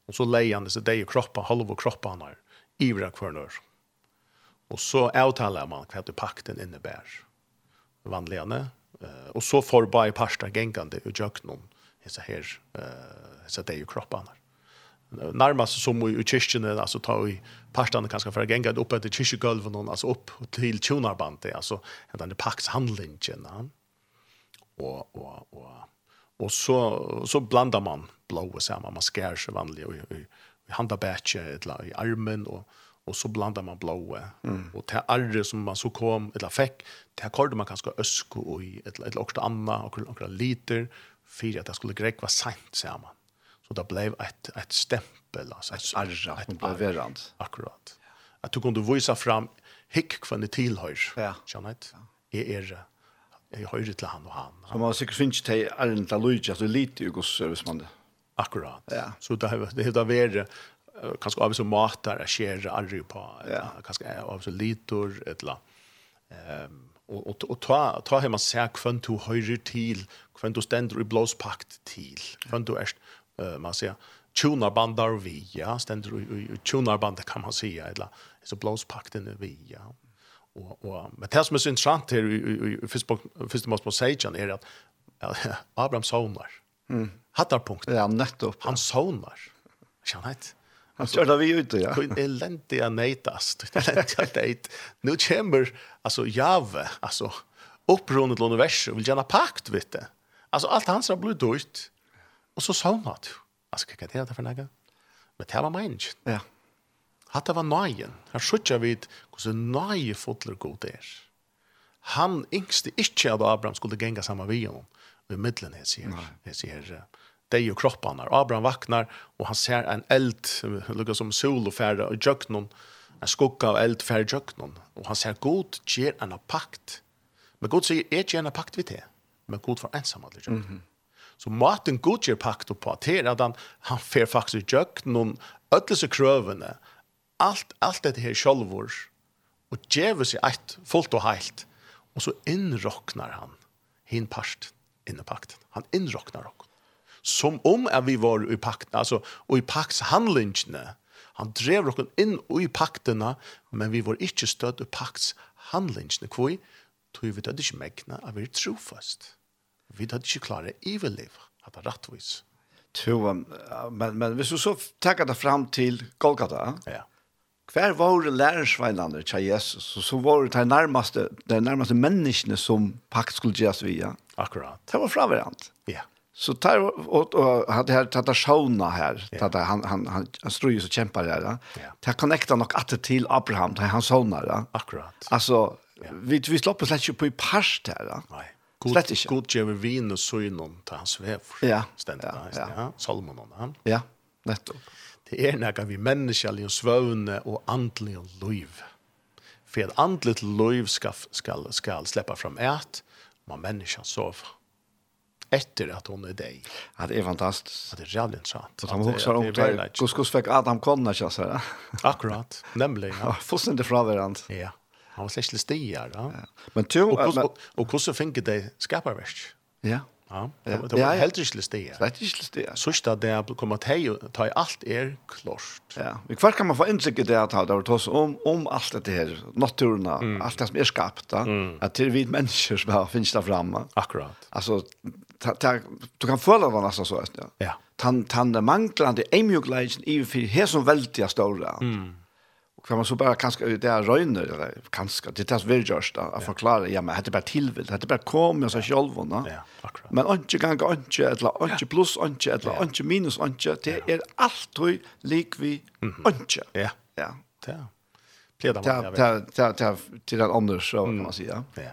Och så leier han det så där kroppen og kroppen han har ivra kvarnør. Och så avtaler man hva det pakten innebär. Vanligane eh och så får bara pasta gängande och jöknon så här eh så där kroppen han närmast som i kyrkan alltså ta i pastan kanske för att gänga upp till kyrkogolven och alltså upp till tjonarbandet alltså den pax handlingen och och och och så så blandar man blåa samman man skär sig vanlig och i handa batcha eller i armen och och så blandar man blå. mm. och till arre som man så kom eller fick det kallade man kanske ösko och i ett ett också anna och några liter för att det skulle grekva sent samman så det blev ett ett stämpel alltså ett arre blev beverant akkurat. Att du kunde visa fram hick kvantitet tillhör ja. känner det är er, jeg hører til han og han. Så man sikkert finnes til Arndt Aluidja, så lite jo gos servicemann. Akkurat. Ja. Så det har det vært kanskje av så matar jeg skjer aldri på, ja. kanskje av så litor, et eller annet. Og, og, og ta, ta hemma seg hvem du høyrer til, hvem du stender i blåspakt til, hvem du er, uh, man sier, tjonarbandar vi, ja, stender i, i, i tjonarbandar kan man sier, eller så blåspakten vi, ja. Mm. Och och men det som är så intressant här i Facebook första måste man säga är att (laughs) Abraham sonar. Mm. Hattar punkt. Ja, nettopp. Han sonar. Kan det? Han körde vi ut ja. Kun neitas. nejtast. Eländiga neit. Nu kommer alltså Jave, alltså upprundet till universum vill gärna pakt vet du. Alltså allt hans har blivit dyrt. Och så sonar du. Alltså kan det för? Men det var människan. Ja. Hatta var nøyen. Her sjukkja vid hvordan nøye fotler god er. Han yngste ikkje at Abraham skulle genga saman vi honom. Og i middelen, jeg sier, jeg sier, det er jo kroppen her. Abraham vaknar, og han ser en eld, lukka som sol og færre, og jøknon, en skugga av eld færre jøknon. Og han ser god, gjer en pakt. Men god sier, jeg gjer en pakt vid det. Men god var ensam alle jøknon. Mm -hmm. Så maten god gjer pakt på, det er at han, han fer faktisk jøknon, ötlese krövene, allt allt det här självor och ger sig ett fullt och helt och så inrocknar han hin past inne pakten. Han inrocknar och som om att vi var i pakten alltså och i pakts handlingarna. Han drev oss in i pakterna men vi var inte stöd i pakts handlingarna kvoi tog vi det inte mäkna att vi är trofast. Vi hade inte klarat överleva att det rättvis. Tror men men hvis du så tar det fram till Golgata. Ja hver var lærersveinene til Jesus, så, så var det de nærmeste, de nærmeste menneskene som pakt skulle gjøres via. Akkurat. Det var fra hverandre. Ja. Yeah. Så tar och och hade här tata Shona här yeah. tata han han han, han ströjer så kämpar där. Ja. Yeah. Ta connecta nog att till Abraham till hans sonar. Ja. Akkurat. Alltså vi vi släpper släpper på i pars där. Nej. God god ger vi vin och så innan till hans väv. Ja. Ständigt. Ja. ja. ja. Salomon han. Ja. Nettopp. Det er nekka vi menneskjallige svøvne og andlige liv. For et andligt liv skal, skal, skal slippe fram et, må menneskjan sove. Etter at hun er deg. Ja, det är fantastiskt. Ja, det är jävligt intressant. Så han också om det. Kus kus fick Adam Connor så här. Akkurat. nemlig. Ja, (laughs) fullständigt från varandra. Ja. Han var släkt till stigar, ja. Men tur Men, og, og, så fick det skaparverk. Ja. Ja, det var helt ikke listig. Det var ikke det. Sørste at det kommer til å ta i alt er klart. Ja, men kvar kan man få innsikt i det at det var tos om, om alt det her, naturen, mm. alt det som er skapt, da, mm. at det er vi mennesker som har finnes der fremme. Akkurat. Altså, ta, ta, du kan føle det nesten så, ja. ja. Tan, tan, manglande, eimjukleisen i för her som veldig er større. Mm kan man så bara kanske det är röjner eller kanske det tas väl just att förklara ja men hade bara tillvilt hade bara kom jag så själv va. Ja, akkurat. Men inte kan gå inte eller inte plus inte eller inte minus inte det är allt lik vi inte. Ja. Ja. Ja. Pleda man. Ja, ta, ta, till den andra så kan man säga. Ja. ja.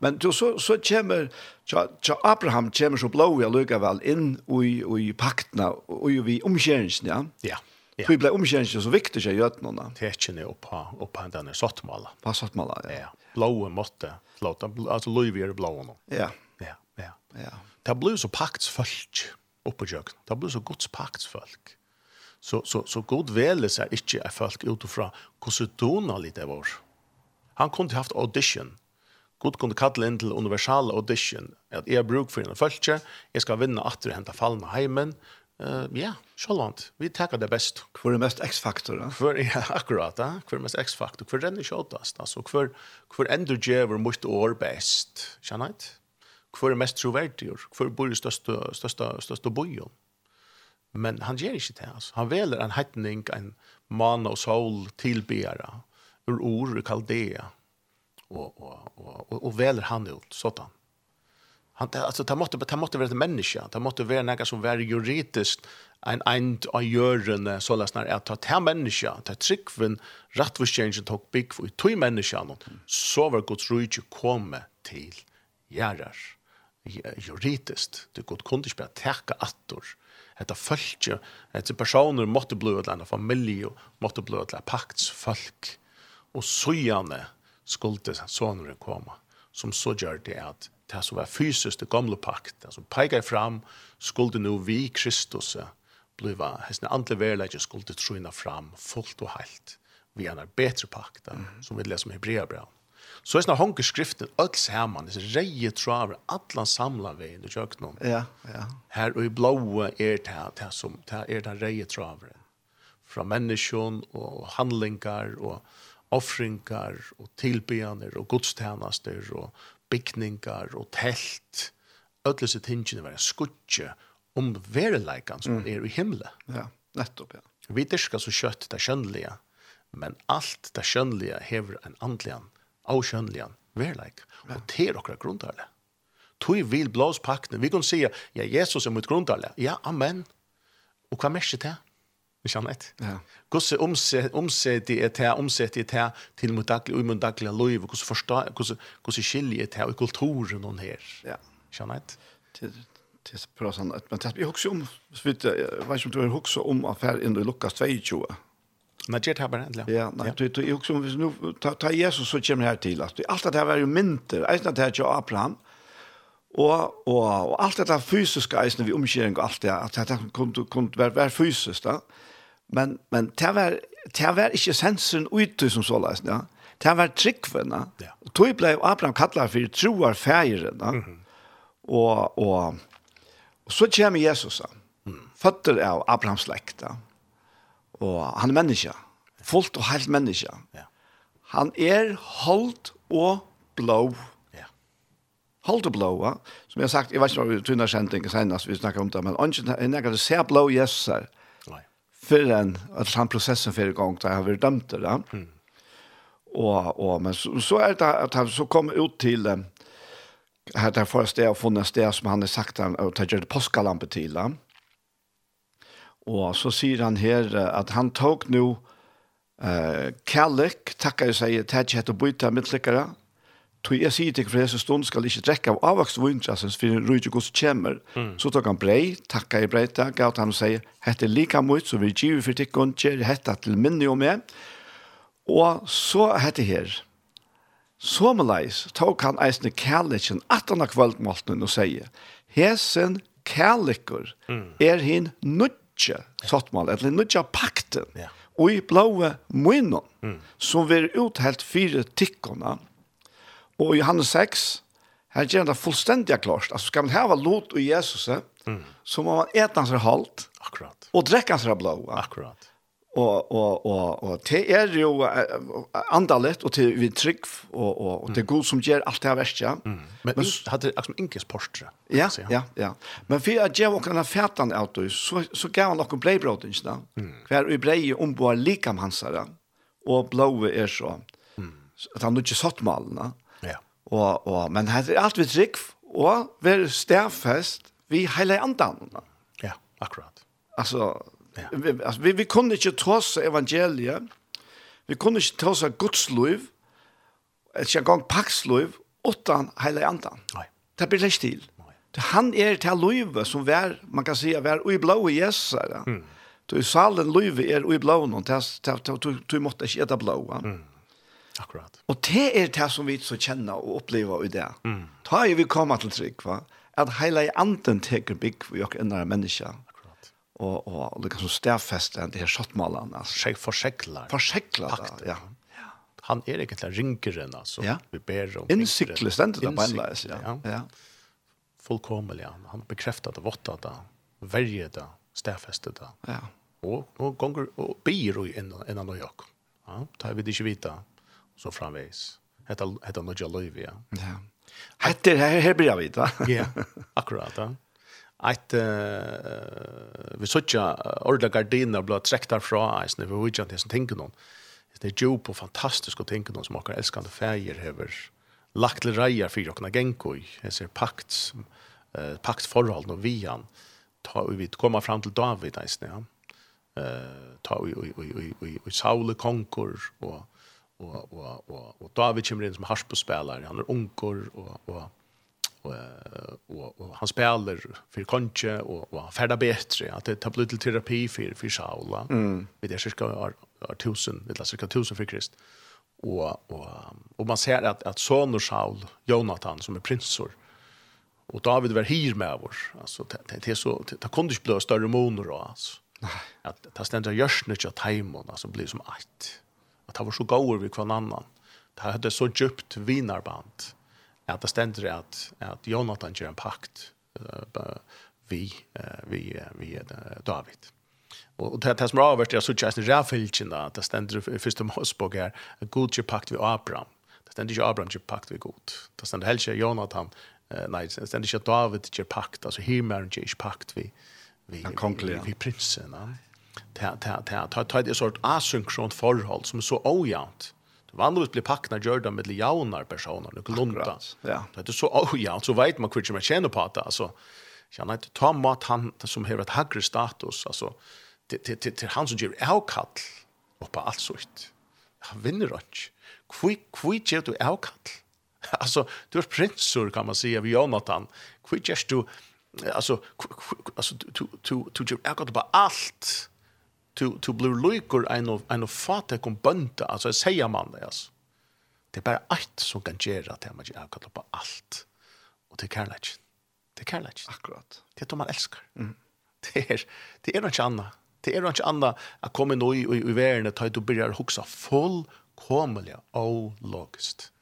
Men då så så kommer så Abraham kommer så blå jag lukar väl in i, i pakterna och vi omkärningen, ja. Ja. Ja. Vi blev omkjennelse så viktig seg gjødnene. Tekjene oppa, på denne sottmala. På sottmala, ja. ja. Blåe måtte, flåta, altså løyvi er blåe nå. Ja. Ja, ja. ja. Det ble så paktsfølg oppe kjøkken. Det ble så gods paktsfølg. Så, så, så god veles er ikke er folk utifra hvordan Donald det var. Han kunne haft audition. God kunne kalle inn til universal audition. At jeg bruk for en følge, jeg skal vinne at du hentet fallene heimen, Uh, ja, sjålant. Vi takker det best. Hvor er mest X-faktor? Hvor (laughs) ja, akkurat, ja. Hvor er mest X-faktor? Hvor renner är Altså, hvor, hvor ender djever mot år best? Kjenner jeg Hvor er mest troverdig? Hvor bor i største, største, største bojen? Men han gjør ikke det. altså. Han veler en hettning, en man og sol tillbera ur ord i kaldea. og, og, og, og, og veler han ut, sånn han alltså ta måste ta måste vara ett människa. Ta måste vara någon som är juridiskt en en av görande så läs när att ta människa ta trickven rätt för change och talk big för två människa så var Guds rike komma till järar juridiskt. Det gott kunde inte bara täcka attor. Detta fólki, detta personer måtte blóa til anna familju, måtte bli ett pakts folk. Og søgjane skulle sonen koma, som så gör det at det som var fysiskt det gamla pakt, det som pekar fram skulle nu vi Kristus bliva, hessna andre verleggje skulle truna fram fullt og heilt vi har en bättre pakt mm. som vi leser om Hebreerbrevet. Så är det skriften alls här man det reie traver alla samlar vi kjøk noen. Ja, ja. Här och i blåa är det det som det är den reie traver från människan och handlingar och offringar och tillbedjaner och gudstjänster och bygningar og telt, ödlösa tingene var en skutje om verleikan som mm. er i himmelen. Ja, nettopp, ja. Vi dyrka så kjøtt det kjønnlige, men alt det kjønnlige hever en andlian, avkjønnlian verleik, ja. og det er okra grundarlig. Tui vil blås pakne, vi kan si, ja, Jesus er mot grundarlig, ja, amen. Og hva merker det? Vi kjenner et. Ja. Hvordan omsett jeg til, omsett jeg til, til mot daglig, og mot daglig liv, og hvordan forstår, hvordan skiljer jeg til, og kulturen noen her. Ja. Kjenner et. Til, til bra sånn, men det er også om, så vidt jeg, jeg vet ikke om du har også om affær inn i Lukas 22. Nei, det er bare endelig. Ja, nei, det er også om, hvis nu, ta, ta Jesus så kommer her til, at alt det her var jo mynter, eisen at det her til Abraham, og og og alt det fysiske eisini vi omskjering og alt det at det kunne, kunne være, være fysisk da. Men, men det var, det var ikke sensen ute som så løsne, ja. Det var tryggvene. Ja. Tog ble Abraham kattlet for troar feiren, ja. Mm -hmm. og, og, og så kommer Jesus, ja. Mm. Føtter av Abrahams slekt, ja. Og han er menneske. Fullt og helt menneske. Ja. Han er holdt og blå. Ja. Holdt og blå, ja. Som jeg har sagt, jeg vet ikke om vi tunner kjent ikke senest, vi snakker om det, men ikke, jeg nekker det ser blå Jesus her. Ja för en att han processen för igång där har vi dömt det. Ja? Mm. Och och men så, så är det att han så kom ut till eh, här där första jag funnit det som han har sagt han och tar det påskalampe till. han. Och så säger han här att han tog nu eh Kallik tackar sig till att byta mittlickare tog jeg sier til for stund skal ikke drekke av avvokst vundrasens for rydde gos kjemmer. Så tok han brei, takka i brei, takka, og han sier, hette lika mot, så vi giver for tikkun, kjer hette til minne og med. Og så hette her, Someleis tok han eisne kærlekin at han har kvöldmålten og sier, hesen kærleikker er hin nudje sottmål, eller nudje pakten, yeah. og i blåe munnen, som vi er uthelt fire tikkona, Og i Johannes 6, her gjør han det fullstendig klart. Altså, skal man hava lot og Jesus, mm. så må man ete hans halt, Akkurat. og drekke hans blå. Akkurat. Og, og, og, og det er jo andalet, og til vi trygg, og, og, og det er god som gjør alt det her verste. Ja. Mm. Men, men hadde det liksom inges postre. Ja, ja, ja. Men for jeg gjør åkne fætan av det, så, så gav han åkne bleibrødene, mm. hver i brei omboer likam hansere, og blåe er så, mm. at han ikke satt malene. Mm Og, og, men det er alt vi trygg, og vi er stærfest vi heilig andan. Ja, akkurat. Altså, ja. vi, altså, vi, vi kunne ikke tross evangeliet, vi kunne ikke tross godsliv, ikke engang paksliv, utan heile andan. Nei. Det blir ikke til. Nei. Han er til livet som vær, man kan si, vær ui blå i Jesus. Mm. Du salen livet er ui blå, og du måtte ikke ete blå. Mm. Akkurat. Og det er det som vi så kjenner og opplever i det. Mm. Da er vi kommet til trygg, va? At hele anden teker bygg for jokken enn mennesker. Akkurat. Og, og, og det kan så stedfeste enn det her skjøttmalene. Altså. Forsekler. Forsekler, ja. ja. Han er egentlig ringeren, altså. Ja. Vi ber om Innsikle, stendet det på en leis, ja. ja. ja. Fullkomelig, ja. Han bekreftet det, våttet det, verget det, stedfeste det. Ja. Og, og, og, og, og, innan og, og, og, og, og, og, og, og, og, så framvis. Hetta hetta nudja løyvi, ja. Ja. Hetta her her blir vi va Ja, akkurat da. Eit uh, vi søkja ordla gardiner blå trekt derfra eisen, vi vet ikke at det som tenker noen. Det er jo på fantastisk å tenke noen som har elskande feir hever lagt til reier for åkna genko i, jeg ser pakt, uh, paktforhold og vian, ta vi komma fram til David eisen, ja. Uh, ta vi i Saule konkur og og og og og David kommer inn som harpspelare. Han är onkor och och och og han spelar för kanske och och han färdar bättre att det tar lite terapi för för Saula. Mm. Vi det cirka tusen det är cirka tusen för Krist. Och och och man ser att att sonen Saul Jonathan som är prinsor och David var hier med oss. Alltså det är så det kunde inte bli större monor alltså. Nej. Att det ständer görs inte att hemma alltså blir som ett att han var så gaur vid kvann annan. Det hade så djupt vinarband. Att det ständer att, att Jonathan gör en pakt uh, vi, uh, vi, uh, vi uh, David. Och det här som är avvärst, jag såg att det är rävfilchen då, att det stände i första målspåk här, att Gud gör pakt vid Abraham. Det ständer inte Abraham gör pakt vid god. Det ständer helst Jonathan, uh, nej, det ständer inte David gör pakt, alltså himmaren gör pakt vid, vid, vid, vi prinsen. Nej ta ta ta ta ta det sort asynkront forhold som er så ojant. Det vanligtvis blir packna gjorda med jaunar personer, och lunta. Ja. Det är så ojant så vet man hur man känner på det alltså. Jag vet ta mat han som har ett högre status alltså till till till han som ger avkall och på allt sånt. Han vinner inte. Kvi kvi ger du avkall. Alltså du är prinsur kan man säga vi Jonathan. Kvi ger du alltså alltså du du du ger avkall på allt to to blue lukor en av en av fatte kombönta alltså säger man det alltså det är bara ett som kan göra det man kan kalla på allt och det kan lätt det kan lätt akkurat det är man älskar mm. det är det är något annat det är något annat att komma nu i i världen att ta ut och huxa full komliga all logiskt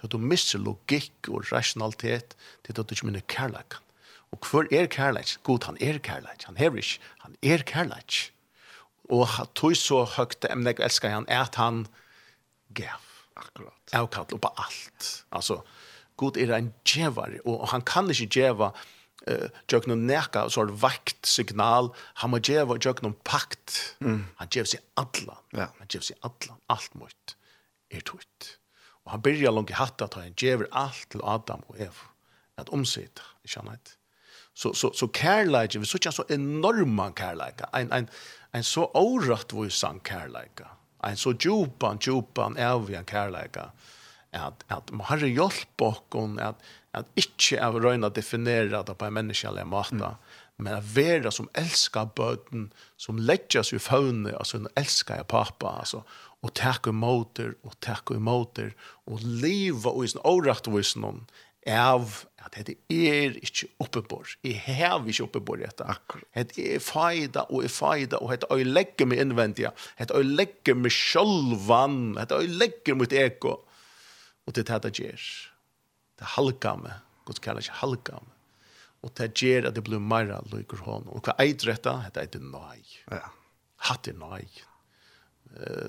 det du missar logik och rationalitet det är du inte minner kärlek och hver er kærleik? God, han er kærleik. Han hever ikke. Han er kærleik. Og tog så høyt det emnet jeg elsker han, er at han gav. Akkurat. Avkall og på alt. Altså, god er en djevar, og han kan ikke djeva eh jag någon näka så har vakt signal han må ge vad jag någon pakt mm. han ger sig alla ja. han ger sig alla allt mot er tutt och han börjar långt hatta ta en ger allt till Adam och Eva att omsätta i kärnhet så så så kärleken vi så tjän så enorma kärleka en en en så orätt vad ju sann en så djupan djupan ärvian kärleka att att man har hjälpt bakom att att inte är röna definiera det på en människlig måte mm. men att vara som älskar böden som lägger sig i fauna alltså en älskar pappa alltså och tacka motor och tacka motor och leva och i sin orätt av at det er ikke oppebord. Jeg har ikke oppebord dette. Det er feida og er feida, og det er legger meg innvendig. Det er legger meg sjølvan. Det er legger mitt eko. Og det er det det gjør. Det er halvgamme. Gud kaller ikke halvgamme. Og det gjør at det blir mer lykker hånd. Og hva er dette? Det er det nøy. Ja. Hatt er nøy.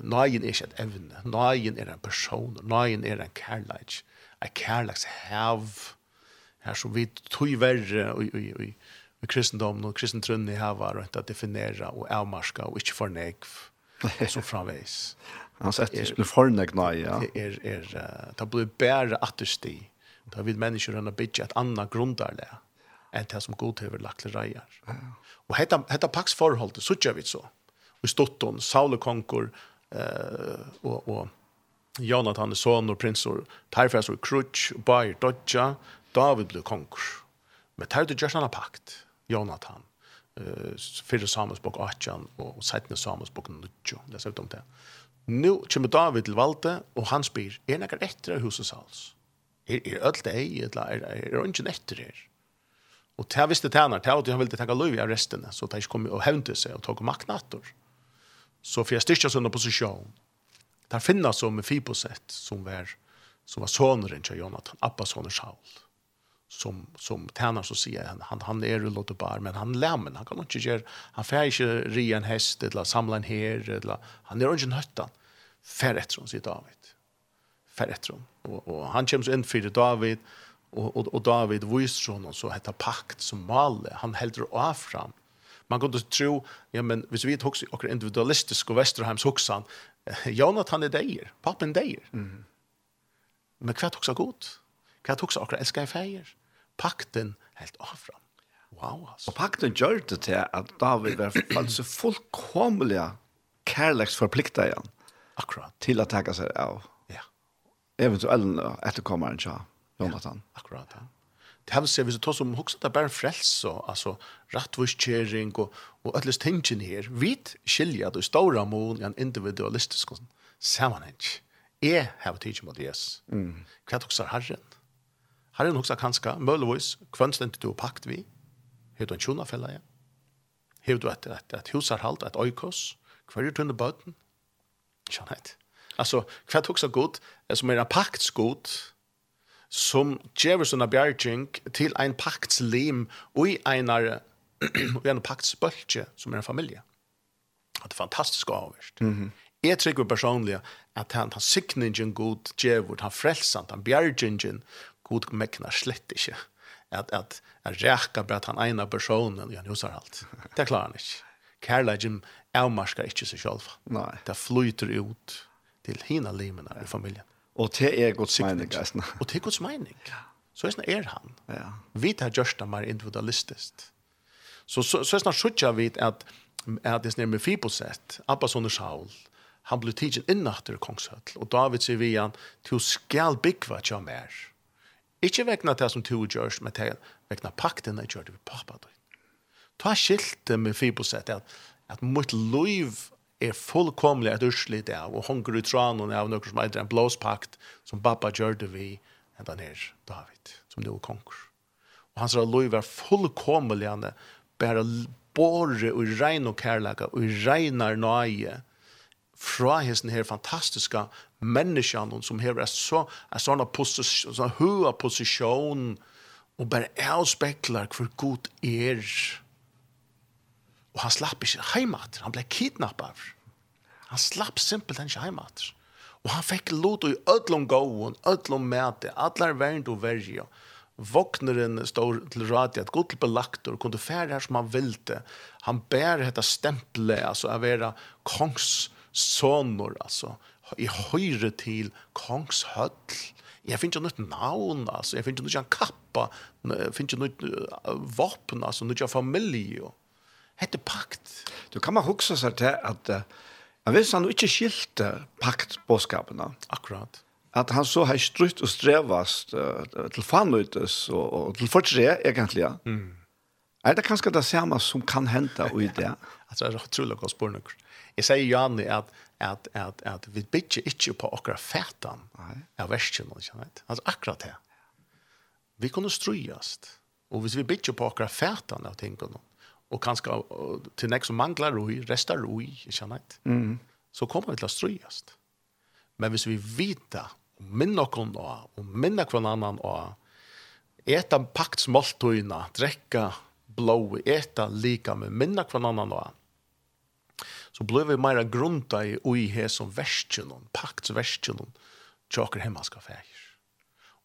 Nøyen er ikke et evne. Nøyen er en person. Nøyen er en kærleik. En kærleikshav. Nøyen här som vi tog värre och och i, och kristendomen och kristentrunnen i här var att definiera och avmarska och inte förnäg så framvis. (laughs) Han sa att det skulle nej ja. Det är är det blir bättre att det sti. Då vill människor ändå bitch att andra grundar det än det som god över lagt rejer. Och hetta hetta pax förhåll det så vi så. Och i stotton, Saul konkor eh och och Jonathan son och prinsor, Typhas och krutsch, Bayer, Dodja, David blev konkurs. Men tar du just en pakt, Jonathan, uh, fyrir Samuelsbok 18 og 17 Samuelsbok 19. det ser ut om det. Nu kommer David til valde, og han spyr, er nekkar etter av huset sals? Er, er öll det ei, eller er, er, er ungen etter her? Og det visste tænar, det var han ville tenka løy i restene, så det ikke kom og hevnte seg og tog maknator. Så for jeg styrkja sånn opposisjon. Der finnes som Fiboset, som var, som var soneren til Jonathan, Abba sonen Saul som som tärnar så säger han han han är ju låter bar men han lämmen han kan inte göra han får inte ri en häst eller samla en her eller han är inte nöttan. För ett som sitt David. För ett som och, och han känns in för David. Och och, och David visar honom så heter pakt som mal han häller av fram man kunde tro ja men hvis vi också och individualistisk och Westerheims huxan Jonathan är dejer pappen dejer mm. men kvart också gott? Kvart också akkurat älskar färger? pakten helt avfram. Wow, altså. Og pakten gjør det til at David var (clears throat) altså fullkomlig kærleks forpliktet igjen. Akkurat. Til å takke seg av ja. eventuelt etterkommeren til Jonathan. Ja, akkurat, ja. Det har vi sett, hvis vi tar som hoksa, det er bare frelse, altså rettvorskjering og, og alles tingene her. Vi skiljer det stora mån i en individualistisk sammenheng. Jeg har tidsen mot Jesus. Mm. Hva er det også herren? Har du hugsa kanska møllevis kvønn du pakt vi. Hevur du en sjúna fella ja. Hevur du at at et husar et at oikos, Hver er tunne bøten? Skjønnheit. Altså, kvart hugsa er som er en pakts godt som gjever sånne bjergjeng til ein paktslim og i einar og en paktsbølge som er en familie. At det er fantastisk avvist. Mm -hmm. Jeg tror personlig at han, han sikningen god djevord, han frelsan, han bjergjingen god meknar slett ikke. At, at, at rækka bare at han ene personen, ja, nu alt. Det klarer han ikke. Kærleggen avmarskar ikke seg selv. Nei. Det flyter ut til hina limene i familien. Og det er Guds mening. Og det er Guds mening. Så er, er han. Ja. Vi tar gjørsta mer individualistisk. Så, så, så er snart sjukkja vi at, at det er med Fibosett, Abbas under Saul, han blir tidsin innachter kongshøtl, og David sier vi han, til skal byggva tja mer. Ja Ikke vekna det som to gjørs, men til vekna pakten jeg gjør det ved pappa. Ta skilt med Fiboset at, at mot liv er fullkomlig et urslit av, og hunger ut tranen av noen som eitre en blåspakt som pappa gjør det vi enn den her David, som nå konger. Og hans liv er fullkomlig han bare båre og regn og kærlega og regnar nøye fra hesten her fantastiska människan som har så en sån position så hög position och bara avspeglar för god er. och han slapp inte heimat, han blev kidnappad han slapp simpelt inte heimat. och han fick lot i öllum gåon öllum mäte allar värnd och värja Våkneren står til radi at god belaktor kunde fære her som han ville. Han bär detta stemple, altså av era kongs sonor, altså i høyre til kongshøll. Jeg finner ikke noe navn, altså. Jeg finner ikke noe kappa. Jeg finner ikke noe våpen, altså. Noe familie. Hette pakt. Du kan man huske seg til at uh, jeg visste han ikke skilte paktbåskapene. Akkurat. At han så har strutt og strevast uh, til fanutes og, og til fortre, egentlig. Mm. Er det kanskje det samme som kan hente i (laughs) det? altså, det er utrolig godt noe. Jeg sier Janne at at, at, at vi bygger ikke på akkurat fætan av versen, ikke vet? Altså akkurat det. Vi kunne strøyast. Og hvis vi bygger på akkurat fætan av tingene, og kanskje til nek som manglar roi, restar roi, ikke vet? Mm. Så kommer vi til å strøyast. Men hvis vi vita, og minna noen av, og minna hver annan av, eta paktsmåltøyna, drekka blå, eta lika med minna hver annan av, så blir vi mer grunta i ui he som verskjennom, paktsverskjennom, tjokker hemmaska fægir.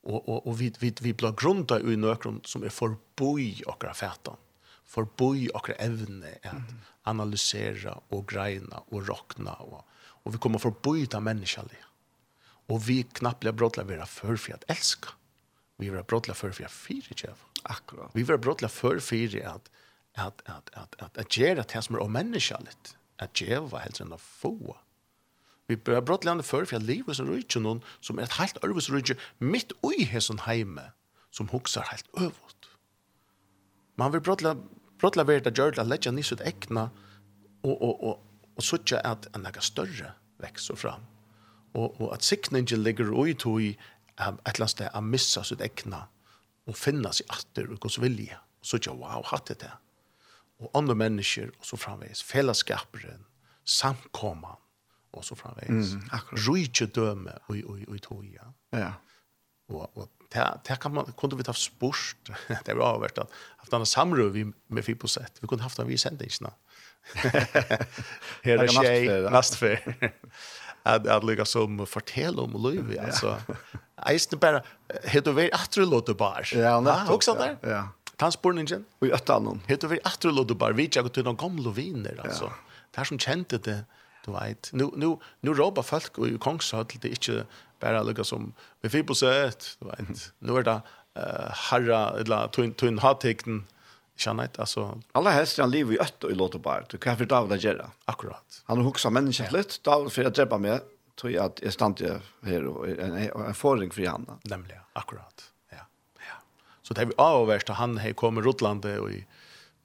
Og, og, og vi, vi, vi blir grunta i nøkron som er forboi okra fætan, forboi okra evne at analysera og greina og rokna og, og vi kommer forboi ta menneskjallig. Og vi knapt blir brotla vera før for at elska. Vi vera brotla for for at fyri kjev. Akkurat. Vi vera brådla før for at at at at at at at at at at at at at at at djeva helst enn å få. Vi bør brottlegande før, for jeg lever som rydtje noen som er et helt ærvis rydtje, mitt ui hesson heime, som hoksar helt øvått. Man vil brottlegande være det gjør det at letja nis ut ekna og, og, og, og suttja at en ega større vekser fram. Og, og at sikningen ligger ui tog et eller annet sted a missa sitt ekna og finna seg atter og gos vilje. Og suttja, wow, hatt det det og andre mennesker, og så framveis, fellesskaperen, samkomman, og så framveis. Mm, akkurat. Rydtje døme og, og, og, og ja. Ja. Og, og det det kan man, kunde vi ta spurt, det var avvært, at haft en samrøv vi, med Fiboset, vi kunde haft en vi sendingsna. (laughs) Her er tjej, nastfer. (laughs) at, at lykka som fortell om Løyvi, altså. Eisne bara heter vi vei atru låte bar. Ja, nettopp. Ja, ja. Tansporningen och i annan. Heter vi att rulla bara vi jag till de gamla viner alltså. Det här som kände det du vet. Nu nu nu robba folk och kongshall det inte bara lika som vi fick på sätt du vet. Nu är det eh harra eller tun tunn hattekten Janett alltså alla hästar han lever ju ött och i låter bara. Du kan för David göra. Akkurat. Han har huxat människan lite David för att dräpa med tror jag att jag stannar här och en, en förring för Johanna. Nämligen akkurat. Så det har vi avvärst att han har kommit rutlande och i,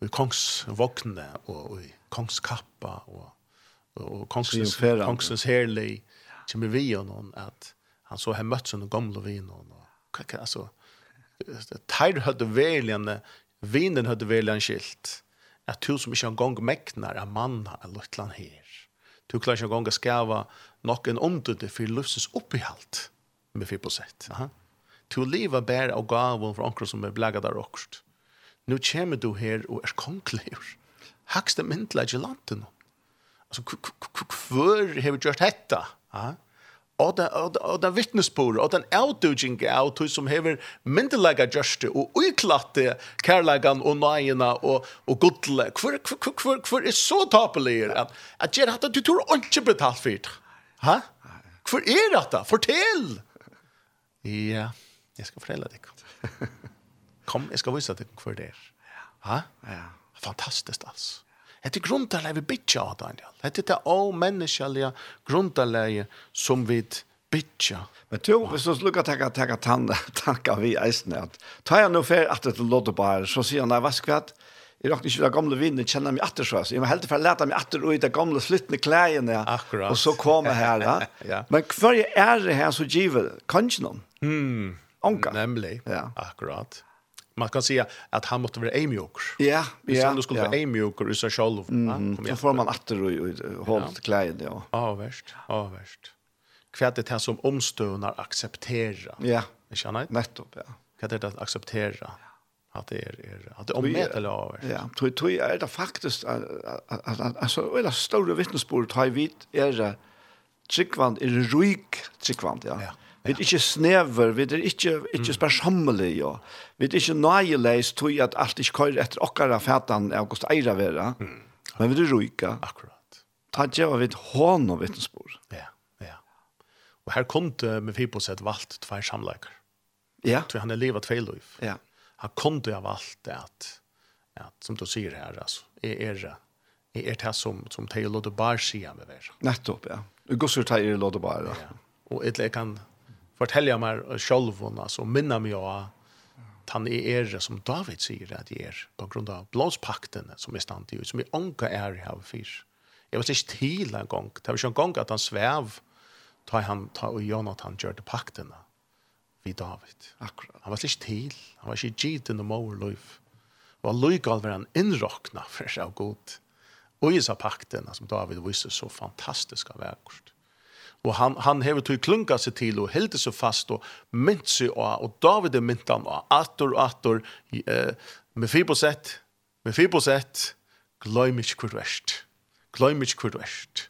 i kongsvåkne och, och i kongskappa och, och, och kongsens, kongsens herlig som vi honom att han så har mött sådana gamla viner och alltså Tær hadde väljande vinen hadde väljande skilt, at du som ikke en gang mäknar av manna av Lutland her. Du klarer ikke en gang å skava noen omdødde for livsens oppehalt, med 4 prosent. Aha to leva bär och gåvor från onkel som är blagad där också. Nu kommer du här och är konkler. Hacksta i gelanten. Alltså kvar har vi gjort detta. Ja. Och det og den vittnesbörd och den outdoing out som har myndlaga just och utklatte og och og, og och Gudle. Hvor, hvor, hvor, hvor er så tapelig At att jag at du tror ikke betalt för det. Ha? Kvar är detta? Fortell. Ja. Yeah. Jeg skal fortelle deg. Kom, jeg skal vise deg hvor det er. Ha? Ja. Fantastisk, altså. Det är grundtalet vi bitcha av Daniel. Det är det av människaliga grundtalet som vi bitcha. Men to, hvis du lukker takka takka tanda, takka vi eisne, at ta jeg nå fer at det låter bare, så sier han, nei, hva skal jeg Jeg råkner ikke det gamle vinnet, kjenner meg atter så, jeg må helt for lete meg atter ut det gamle sluttende klæene, Akkurat. og så kommer jeg her. (laughs) Ja. Men hver er det her så givet, kanskje noen? Mm. Onka. Nämligen. Ja. Akkurat. Man kan säga att han måste vara ämjoker. Ja, ja. Om du skulle vara ämjoker i sig själv. Mm, då får man åter och hållt kläder. Ja, ja värst. Ja, värst. Kvärt det här som omstönar acceptera. Ja. Jag känner inte. Nettopp, ja. Kvärt det att acceptera att det är är att det ommätt eller av. Ja, tror tror är det faktiskt alltså eller stora vittnesbörd har vi är Tryggvand är ruik Tryggvand ja. ja Vi er ikke snever, vi er ikke, ikke sparsammelige, ja. vi er ikke nøyeleis tog at alt ikke kører etter okkara fætan av hvordan eira vera, mm. men vi er ruika. Akkurat. Ta djeva vi et hån og vittnesbord. Ja, ja. Og her kom det med Fibosett valgt tvær samleikar. Ja. Tvær han er livet liv. Ja. Han kom det av det at, at, som du sier her, altså, er er är er det som som Taylor de Bar sier med det. Nettopp, ja. Gustav Taylor de Bar. Ja. Og et kan fortälja mig själv alltså minna mig av han är er som David säger att det är på grund av blåspakten som är stand i som är anka är i havet fyr. Jag var inte till en gång. Det var ju en gång att han sväv ta han ta och Jonathan gjorde pakterna vid David. Akkurat. Han var ikke til, Han var inte givet in the mower life. Var lojal var han innrokna for seg av god. Och i seg pakterna som David visste så fantastiska verkost. Og han, han hever til klunga seg til og heldte seg fast og mynt seg av, og David er mynt han av, og atter eh, med fibosett, med fibosett, gløym ikke hvor verst. Gløym ikke hvor verst.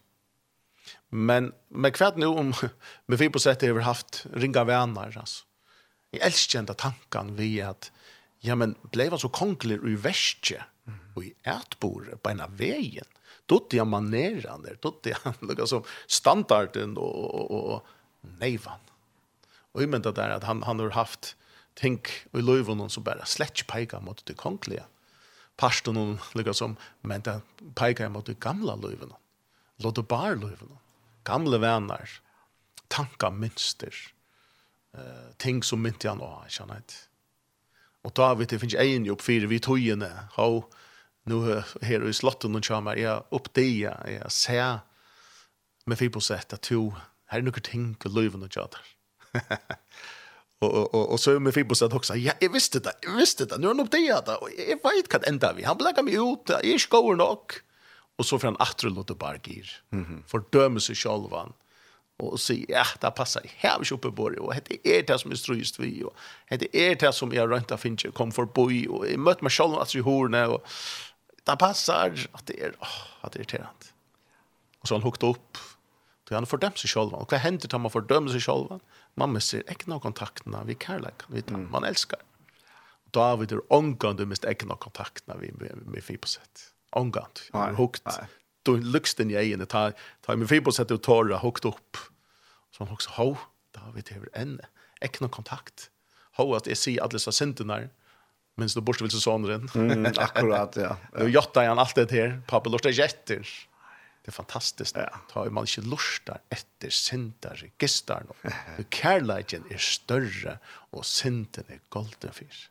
Men med kvart nu om (laughs) med fibosett har haft ringa vänner, altså. Jeg elsker enda tanken vi at, ja, men blei han så kongler i verstje, og i ætbore, på en av veien dotte jag maneran där dotte jag lukka som standarden och og och neivan og jag det der att han han har haft tänk i lövonen som bara släcks peika mot det konkliga. pastor och lukka som men det peika mot det gamla lövonen. Låt det bara lövonen. Gamla vänner. tanka mönster. Eh ting som mynt jag och känner inte. Och då vet det finns en jobb för vi tojene. ha nu här i slotten och charmar jag upp det jag ser med fibo sätt att to här några ting och löven och og, Och och och så med fibo sätt också. Ja, jag visste det. Jag visste det. Nu är nog det da där. Jag vet kan ända vi. Han blackar mig ut. Jag skor nog. Och så från åter låter bargir. Mhm. Fördömer sig självan och si, ja det passar här vi uppe på och det är det som är strust vi och det är det som jag rent finns kom för boy och jag mötte mig själv att i hörna och detta passar att det är oh, att det är irriterande. Och så han hukt upp. Då han fördömt sig själv. Och vad händer tar man fördömer sig själv? Man missar äkna kontakterna vi kärlek. Vid mm. man älskar. Och David är ångande mest äkna kontakterna vi med, med Fiboset. Ångande. Han har hukt. Då lyckas den jag in. Ta, ta med Fiboset och torra hukt upp. Så han också, ho, David har en äkna kontakt. Ho att jag ser alla dessa synderna. Mm minst då borste vill så sonen. Mm, akkurat ja. (laughs) Nu jottar han allt det här. Pappa lustar jätter. Det är fantastiskt. Ja. Ta man inte lustar efter syndare, gestar nu. Nu kärleken är större och synden är golden fisk.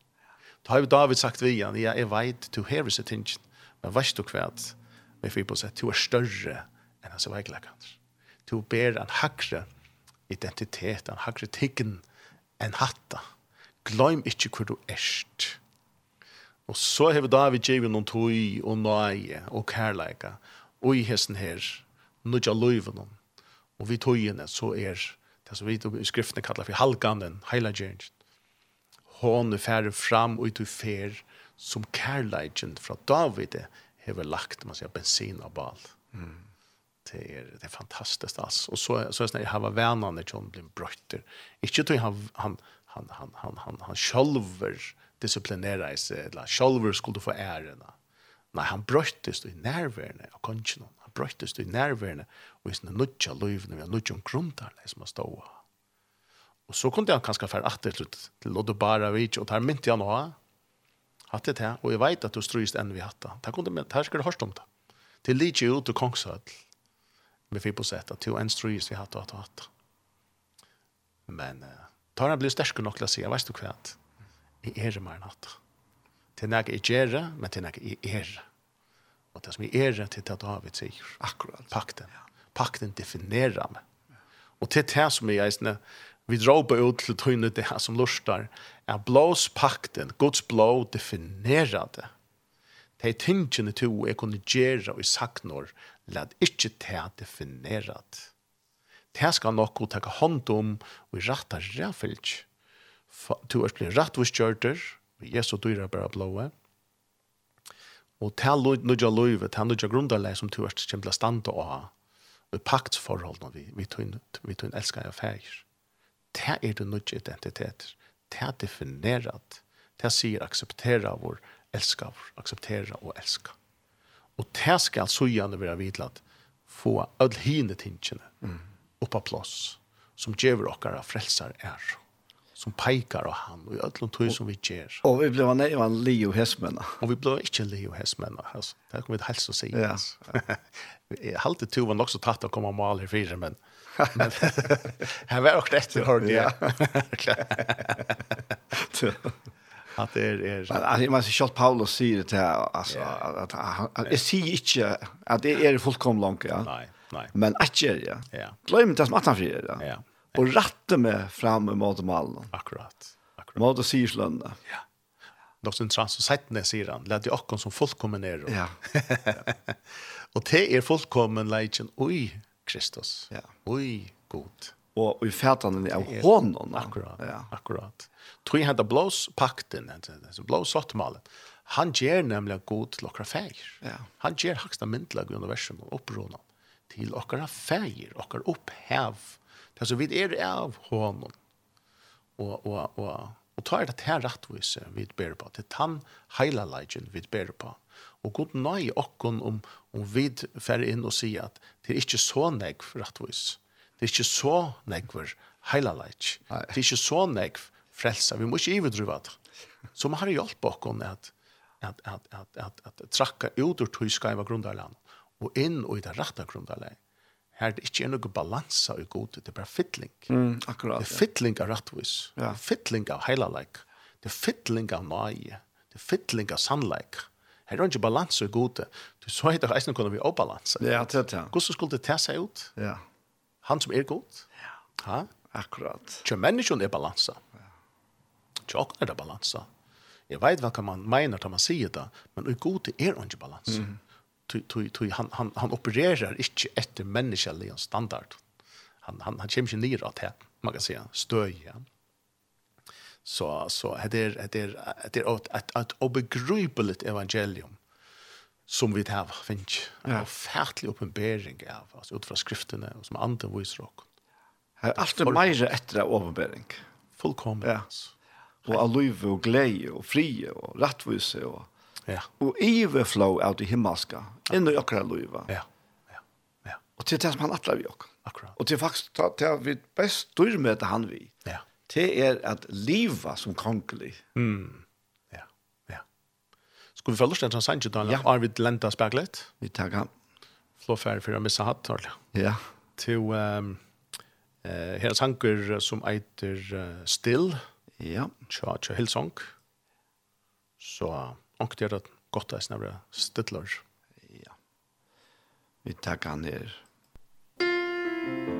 Ta har David sagt vi han, jag är vet to hear his ting, Men vad du kvärt? Vi får på sätt du är större än hans väglakant. Du ber en hackre identitet, en hackre tiggen, en hatta. Glöm inte hur du erst Og så har David givet noen tøy og nøye og kærleika. Og i hesten her, nødja løyven om. Og vi tøyene så er det som vi i skriftene kallar for halganen, heilagjeringen. er færre fram og ut fer som kærleikken fra David har lagt, man sier, bensin av bal. Mm. Det er, det er fantastisk, altså. Og så, så er det sånn at jeg var vennene til han ble brøtter. Ikke til han, han, han, han, han, han, han, han, han, han, disciplineres, eller sjolver skulle du få æren. Nei, han brøttes i nærværende av kongen. Han brøttes i nærværende og i sinne nudja løyvene, vi har nudja om grunntarne som har stått av. Og så kunne han kanskje fære atter til, til Lodde Baravich, og der mynte han også. Hatt det her, og jeg vet at du strøyst enn vi hatt det. Der kunne jeg, her skal du hørst om det. Til lite ut til Kongshødl, med fyrt på sett, at du enn strøyst vi hatt og hatt og hatt. Men uh, tar han blir sterk nok til å si, jeg vet du hva, at Jeg er mer enn alt. Det er noe jeg gjør, men det er noe jeg er. Og det som jeg er, det er det David sier. Akkurat. Pakten. Pakten definerer meg. Og det er det som jeg er, vi drar ut til tøyne det her som lustar, er blås pakten, Guds blå definerer det. Det er tingene to jeg kunne gjøre og sagt når, lad ikke det definere det. Det skal nok å ta hånd om og rette rævfylg to er blir hos kjørter, Jesu dyra bare blåa, og til nødja løyve, til nødja grunderleg som to er kjem til å stande å ha, og i paktsforholdene vi, vi tøyn elskar jeg fægir. Det er det nødja identitet, det er definerat, det sier akseptera vår elskar, akseptera og elska. Og det skal sujane være vidlat, få all hine tingene mm. oppa plås, som djever okkara frelsar er. Mm som pekar av han og i öllum tog som vi ger. Og vi blev nej en Leo Hesmena. Og vi blev inte Leo Hesmena Altså, Det kommer vi helst å si. Ja. jeg Halte to var nok så tatt att komma mal här fire, men men (laughs) han var också rätt hörde ja. (laughs) at det er... er, men alltså man ser shot Paulus sier det til, altså, at, at, at jeg sier ikke at det er fullkomlig langt, ja. Nei, nei. Men att ja. Ja. Glöm inte att man tar för det. Ja og rette meg fram mot malen. Akkurat. Akkurat. Mot syrslønne. Ja. Något som trans och sättne sier han, lät de också som fullkommen er». Ja. och det är fullkommen lägen oj Kristus. Ja. Oj god. Och i färdan är hånden. Akkurat. Ja. Akkurat. Tror jeg hade blås pakten, blås svartmalen. Han ger nämligen god til okra feir. Ja. Han ger högsta myndlag i universum og opprona til våra feir, våra opphev, Alltså vidt er av honom. Og, og, og, og tar det her rettvise vi ber på det han heila leidjen vi ber på. Og god nøy och om om vi fer inn og sier at det er ikke så negv rettvis. Det er ikke så nägg för hela legend. Det er ikke så negv frälsa. Vi må ikke driva det. Så man har hjälpt bakom at at at at at at trakka tracka ut ur tøyskaiva i og inn og i det rätta grundarlandet her det ikke er noe balansa i god, det er bare fittling. Mm, akkurat. Det er fittling av rettvis, ja. er fittling av heilalek, det er fittling av nøye, det er fittling av sannleik. Her er det ikke balansa i god, du så heter det eisen kunne vi obalansa. Ja, det er det. Hvordan skulle det ta seg ut? Ja. Han som er god? Ja. Ha? Akkurat. Kjø menneskjon er balansa. Ja. Kjø er det balansa. Jeg vet hva man mener når man sier det, men i god er ikke balansa. Mm tog han han han opererar inte efter människoliga standard. Han han han kommer ju ner att här man kan säga Ja. Så så det är det är det är ett ett obegripligt evangelium som vi har Ja. En färdig uppenbarelse av alltså utifrån skrifterna och som anden visar oss. Här allt är mer efter uppenbarelse. Fullkomligt. Ja. Och alluv och glede och frie och rättvisa och Ja. Og iverflow av det himmelska, inn i okra luiva. Ja. Ja. Ja. Og til det som han atler vi ok. Akkurat. Og til faktisk, til, til vi best styrmøte han vi, ja. til er at liva som kongelig. Mm. Ja. Ja. Skal vi følge oss den som sannsyn, Daniel? Ja. Arvid Lenta Spaglet? Vi takker. Flå færre for å missa hatt, Ja. Til um, uh, her sanker som eiter uh, Still. Ja. Tja, tja, Hillsong. Så... So, ankt er det godt eisen av det. Ja. Vi takker han her. Musikk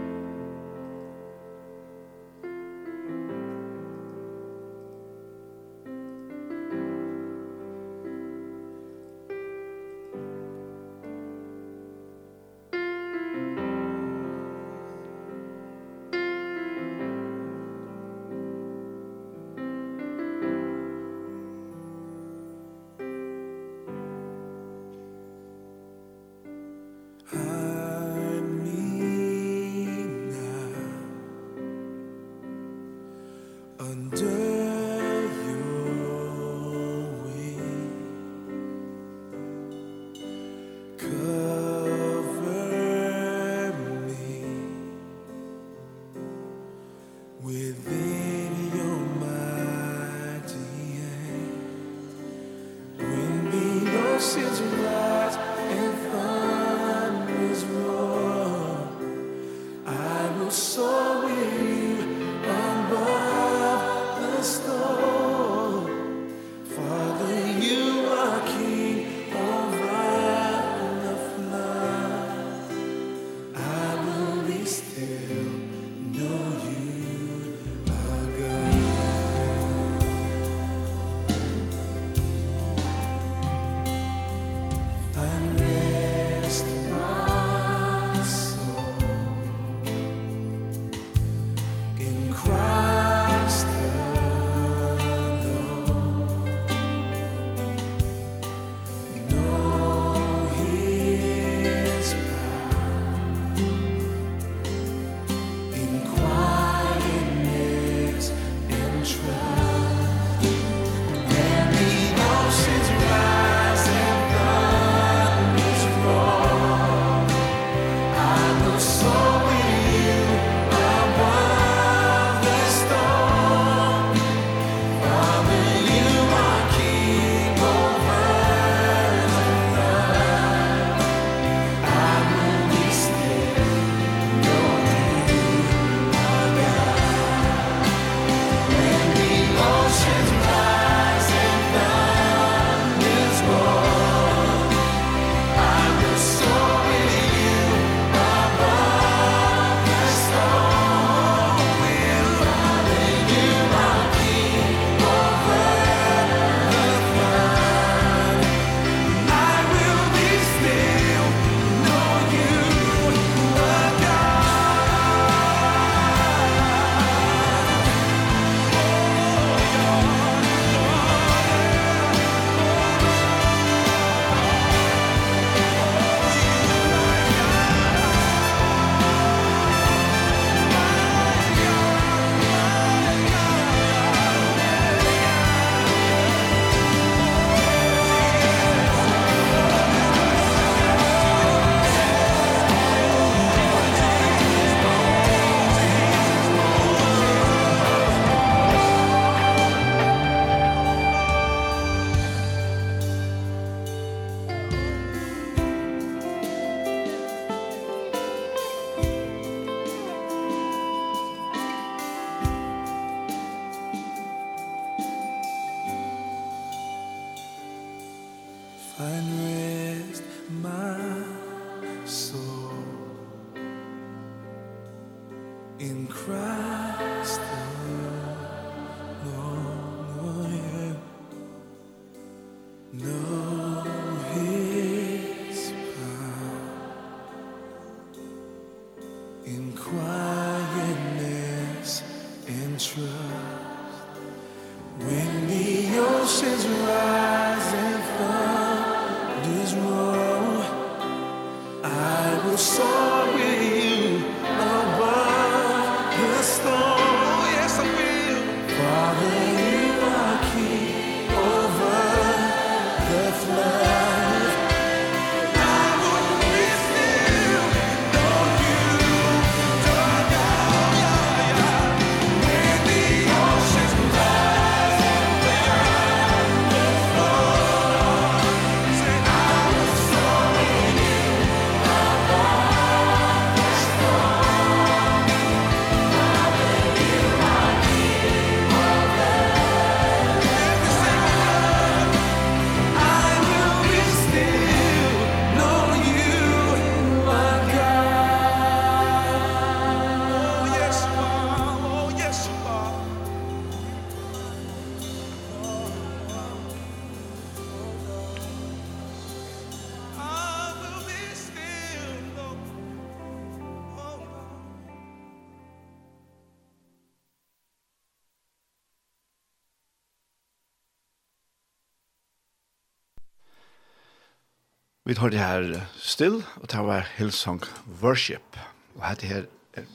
Vi tar det her still, og det var Hillsong Worship. Og hette her er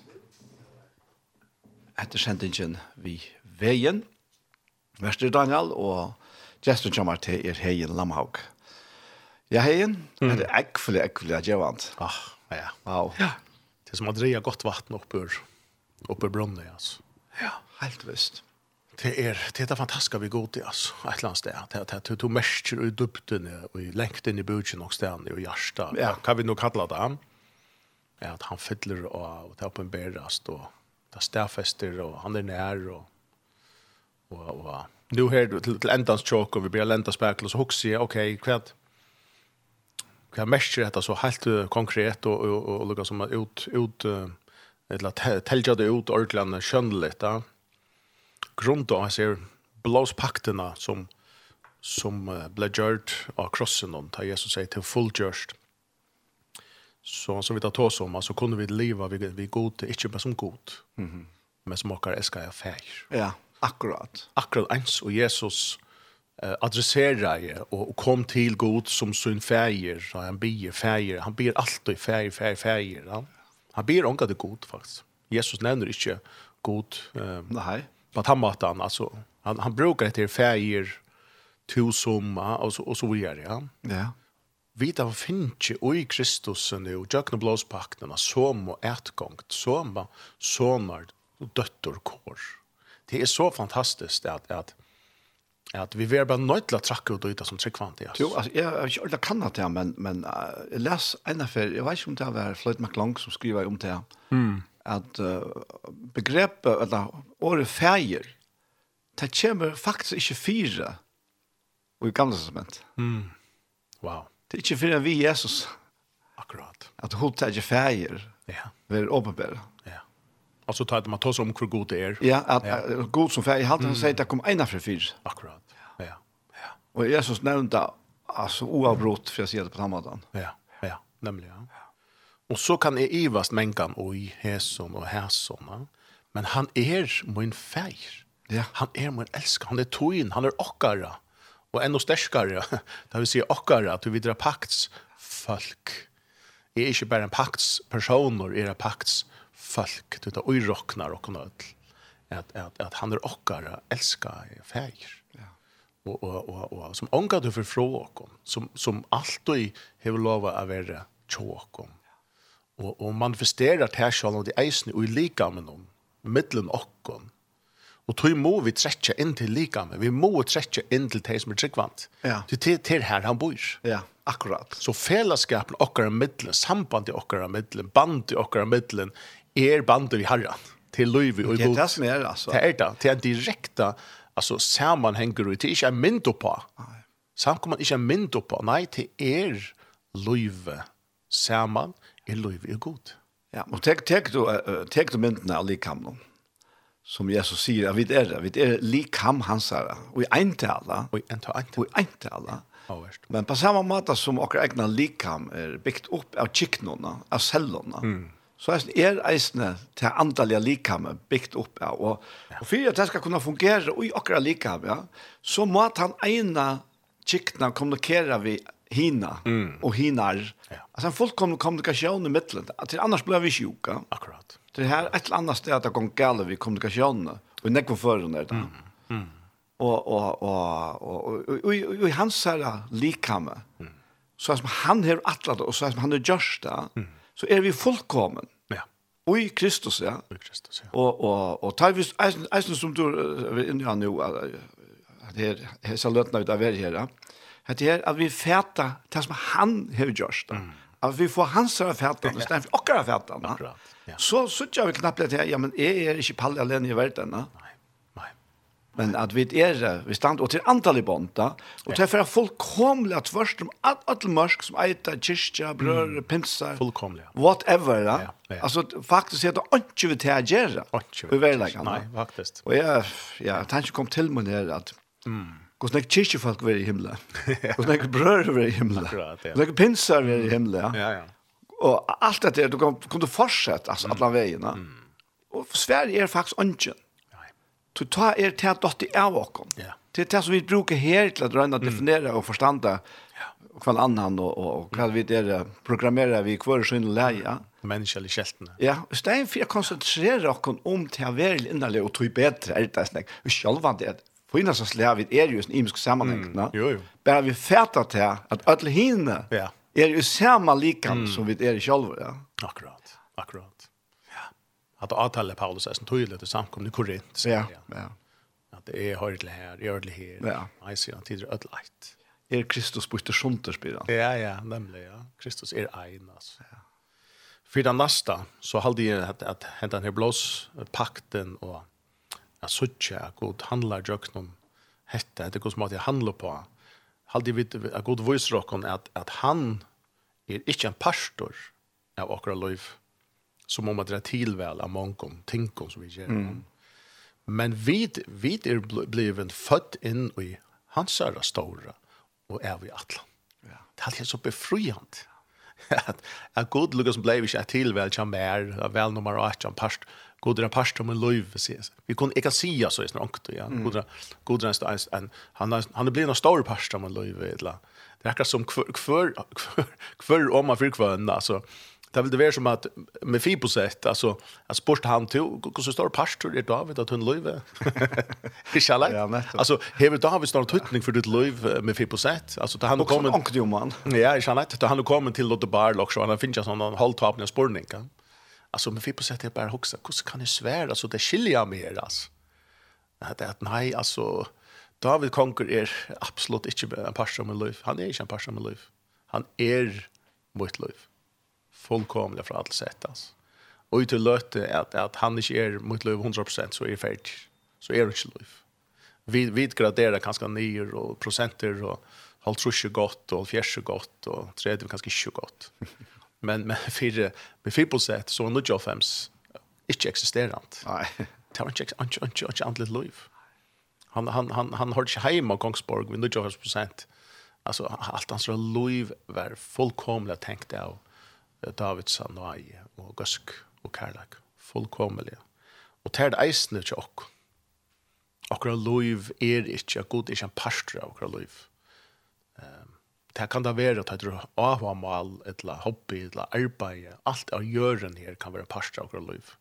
etter sendingen vi veien. Vester Daniel, og gesten kommer til er Heien Lamhaug. Ja, Heien, mm. det er ekkelig, ekkelig at jeg vant. Ah, ja. Wow. Ja. Det er som å dreie godt vatten oppi, oppi brunnet, altså. Ja, helt visst. Ja. Det är det är fantastiskt vi går till alltså ett land där att att du mäster ut dubben och i längden i budgen och stjärn och hjärta. Ja. Kan vi nog kalla det. Ja, att han fyller och och det på en bärast det stärfester och han är när och och och nu här du till ändans chock och vi blir länta spärkel så huxar okej kvärt kan mäster detta så helt konkret och och och lukka som att ut ut eller tälja det ut ordlarna skönligt da. Ja grund då ser blåspakterna som som uh, blev gjort av krossen om tar Jesus säger till fullgjort. Så som vi tar tås om så kunde vi leva vi, vi god inte bara som god. Mm. Men som åker älskar jag färg. Ja, akkurat. Akkurat ens och Jesus eh adressera og och kom till god som sin färger så han ber färger han ber alltid färger färger färger ja? han ber om god faktiskt Jesus nämner inte god eh um, nej på tammatan alltså han han brukar det till färger tusumma och så och så vidare ja. Ja. Vita finche oi Kristus nu och Jack Blås pakten och som och som sonar och döttor kår. Det är så fantastiskt att att att vi vill bara nöjtla tracka ut och som tryckvant i oss. Jo, alltså, jag har inte kannat det, men, men uh, jag läs en affär, jag vet ikke om det var Floyd McLong som skriver om det. Mm at uh, begrepet, eller året feir, det kommer faktisk ikke fire i gamle testament. Mm. Wow. Det er ikke fire vi Jesus. Akkurat. At hun tar ikke feir, ja. er åpenbære. Ja. Altså tar man tar om hvor god det er. Ja, at, ja. At, god som feir, han mm. sier det kom ena fra fire. Akkurat, ja. ja. ja. Og Jesus nevnte, altså oavbrott, for jeg sier det på samme måten. Ja, ja, nemlig, ja. ja. Og så kan jeg ivast menkan oi, heson og heson. Men han er min feir. Ja. Han er min elskar. Han er toin, han er okkara. Og enda sterskare, (laughs) det vil si okkara, til vi drar pakts folk. Jeg er ikke bare en pakts personer, jeg er en pakts folk. Det er oiroknar og nødl. At, at, at han er okkara, elskar feir. Ja. Og, og, og, og som ångar du for fra okkom, som, som alltid hever lova å være tjåkom og, og manifesterar det selv om de eisene og i likamen om, middelen okkom. Og tog må vi trekke inn til likamen, vi må trekke inn til det som er tryggvant. Ja. Til det til her han bor. Ja, akkurat. Så fellesskapen okkar av middelen, sambandet okkar av middelen, bandet okkar av middelen, er bandet vi herran til løyvi og i Det er det som er, altså. Det er det. Det er direkte, altså, sammanhenger og det er ikke en mynd oppa. Samkommer ikke en mynd oppa. Nei, det er løyvi saman, er løyve er god. Ja, og tek, tek, du, uh, tek du myndene av likam nå, som Jesus sier, at vi er det, vi er likam hans her, og i eintala, og i eintala, og i eintala, ja. men på samme måte som akkurat egna likam er bygd opp av kiknene, av cellene, mm. så er er eisne til antallet likam bygd opp av, og, og for at det skal kunne fungere i akkurat likam, ja, så må han ene kikna kommunikere vi hina mm. og hinar ja. Alltså en fullkomlig kommunikation i mitten. Att annars blir vi sjuka. Akkurat. Det här ett eller annat sted att det går galet vid kommunikationen. Och nekva var är det. Mm. Mm. Och och och och och i hans här likhamme. Mm. Så som han har attlat och så som han har gjort det. Mm. Så är vi fullkommen. Ja. Och i Kristus ja. I Kristus ja. Och och och vi, eisen som du in ja nu att här här så lötna ut av här. Att det är att vi fäta det som han har gjort det. Mm at vi får hans fätan istället för åkara fätan. Akkurat. Ja. Så så jag vill knappt det ja men jeg er ikke pall alene i verden, da. Nej. Nej. Men at vi är vi stand og til antall i bånd, da, bonta och därför är fullkomligt at først om alt all mørk som eiter, kyrkja, bröd, mm. pinsa. whatever, da. Ja. Ja. Altså, faktisk er det ikke vi til till göra. Vi vill lägga. Nei, faktisk. Og jeg, ja, jeg tanke kom til mig där att mm Och snack kyrkje folk var i himmelen. (laughs) Och snack bröder var i himmelen. Akkurat, ja. Och pinsar var i himmelen. Ja, ja. ja. Och allt det du kan kan du fortsette, altså, alle veiene. Og Sverige er faktisk ønsken. Nej. Du tar er til at dotter är bakom. Ja. Det er det som vi brukar här till att rönda definiera och förstanda kväll annan og, og hva vi der programmerer vi hver sin leie. Mänskliga kjeltene. Ja, stein å konsentrere och om til å være innerlig og tog bedre, er det snack. Vi själva det på innan så slär vi är ju en imisk sammanhang, mm. Jo jo. Bara vi färtar till att alla hinner. Ja. Är ju samma likan mm. som vi är själva, ja. Akkurat. Akkurat. Ja. Att avtala Paulus är så tydligt i samkomne i Korint. Ja. Ja. Att det är hörligt här, görligt här. Ja. I ser att det är ödligt. Ja er Kristus på yttersunder, spyr han. Ja, ja, nemlig, ja. Kristus er ein, altså. Ja. For den neste, så halde jeg at, at hentan her blås pakten og at suttje at god handlar jøknum hette, etter god måte jeg handler på. Halde vi at god viser okken at, at han er ikke en pastor av okra liv, som om at det er tilvel av mongkom, tinkom som vi gjør. Mm. Men vi, vi er bliven født inn i hans herre store, og er vi atlan. Ja. Det er alltid så befriant. (laughs) at, at god lukkar som blei vi ikke er tilvel, kjammer, vel nummer 8, kjammer, godra past om en löv ses. Vi kunne ikke si så är snart ja. Godra God er en han han blir en stor past om en løyv, eller. Det akkurat som kvør kvør om man fick kvar altså. Det vil det være som at, med Fibosett altså, jeg spørste han til, hvordan står stor pastor er David att hon löve. Det Ja, nettopp. Altså, hever David snart tøytning for ditt løyv med Fibosett. Altså, da han kommer onkel Johan. Ja, ikke skall inte. Då han kommer til Lotte Barlock så han finner ju sånn en halvtapning sporning kan. Alltså men vi på sätt jag bara huxa, hur kan ni svär alltså det skiljer mig mer, alltså. Att att nej alltså David konkur er absolutt ikke en parsom med liv. Han er ikke en parsom med liv. Han er mot liv. Fullkomlig fra alle sett, altså. Og ut til løte at, at han ikke er mot liv 100%, så er ferdig. Så er det ikke liv. Vi, vi graderer kanskje nyer og prosenter, og halvt trusje godt, og halvt fjerse godt, og tredje kanskje ikke godt. Men men för med fotbollssätt så en Joe Fems inte existerant. Nej. Tar inte on on on little liv. Han han han han har sig hemma i Kongsborg vid nu Joe procent. Alltså allt hans liv var fullkomligt tänkt av Davidsson och Aj och Gusk och Karlak. Fullkomligt. Och tärd eisne till och. Och liv är inte, god är inte en pastor av liv det kan det være at du har mal, eller hobby, eller arbeid, alt av gjøren her kan være parst av vårt liv.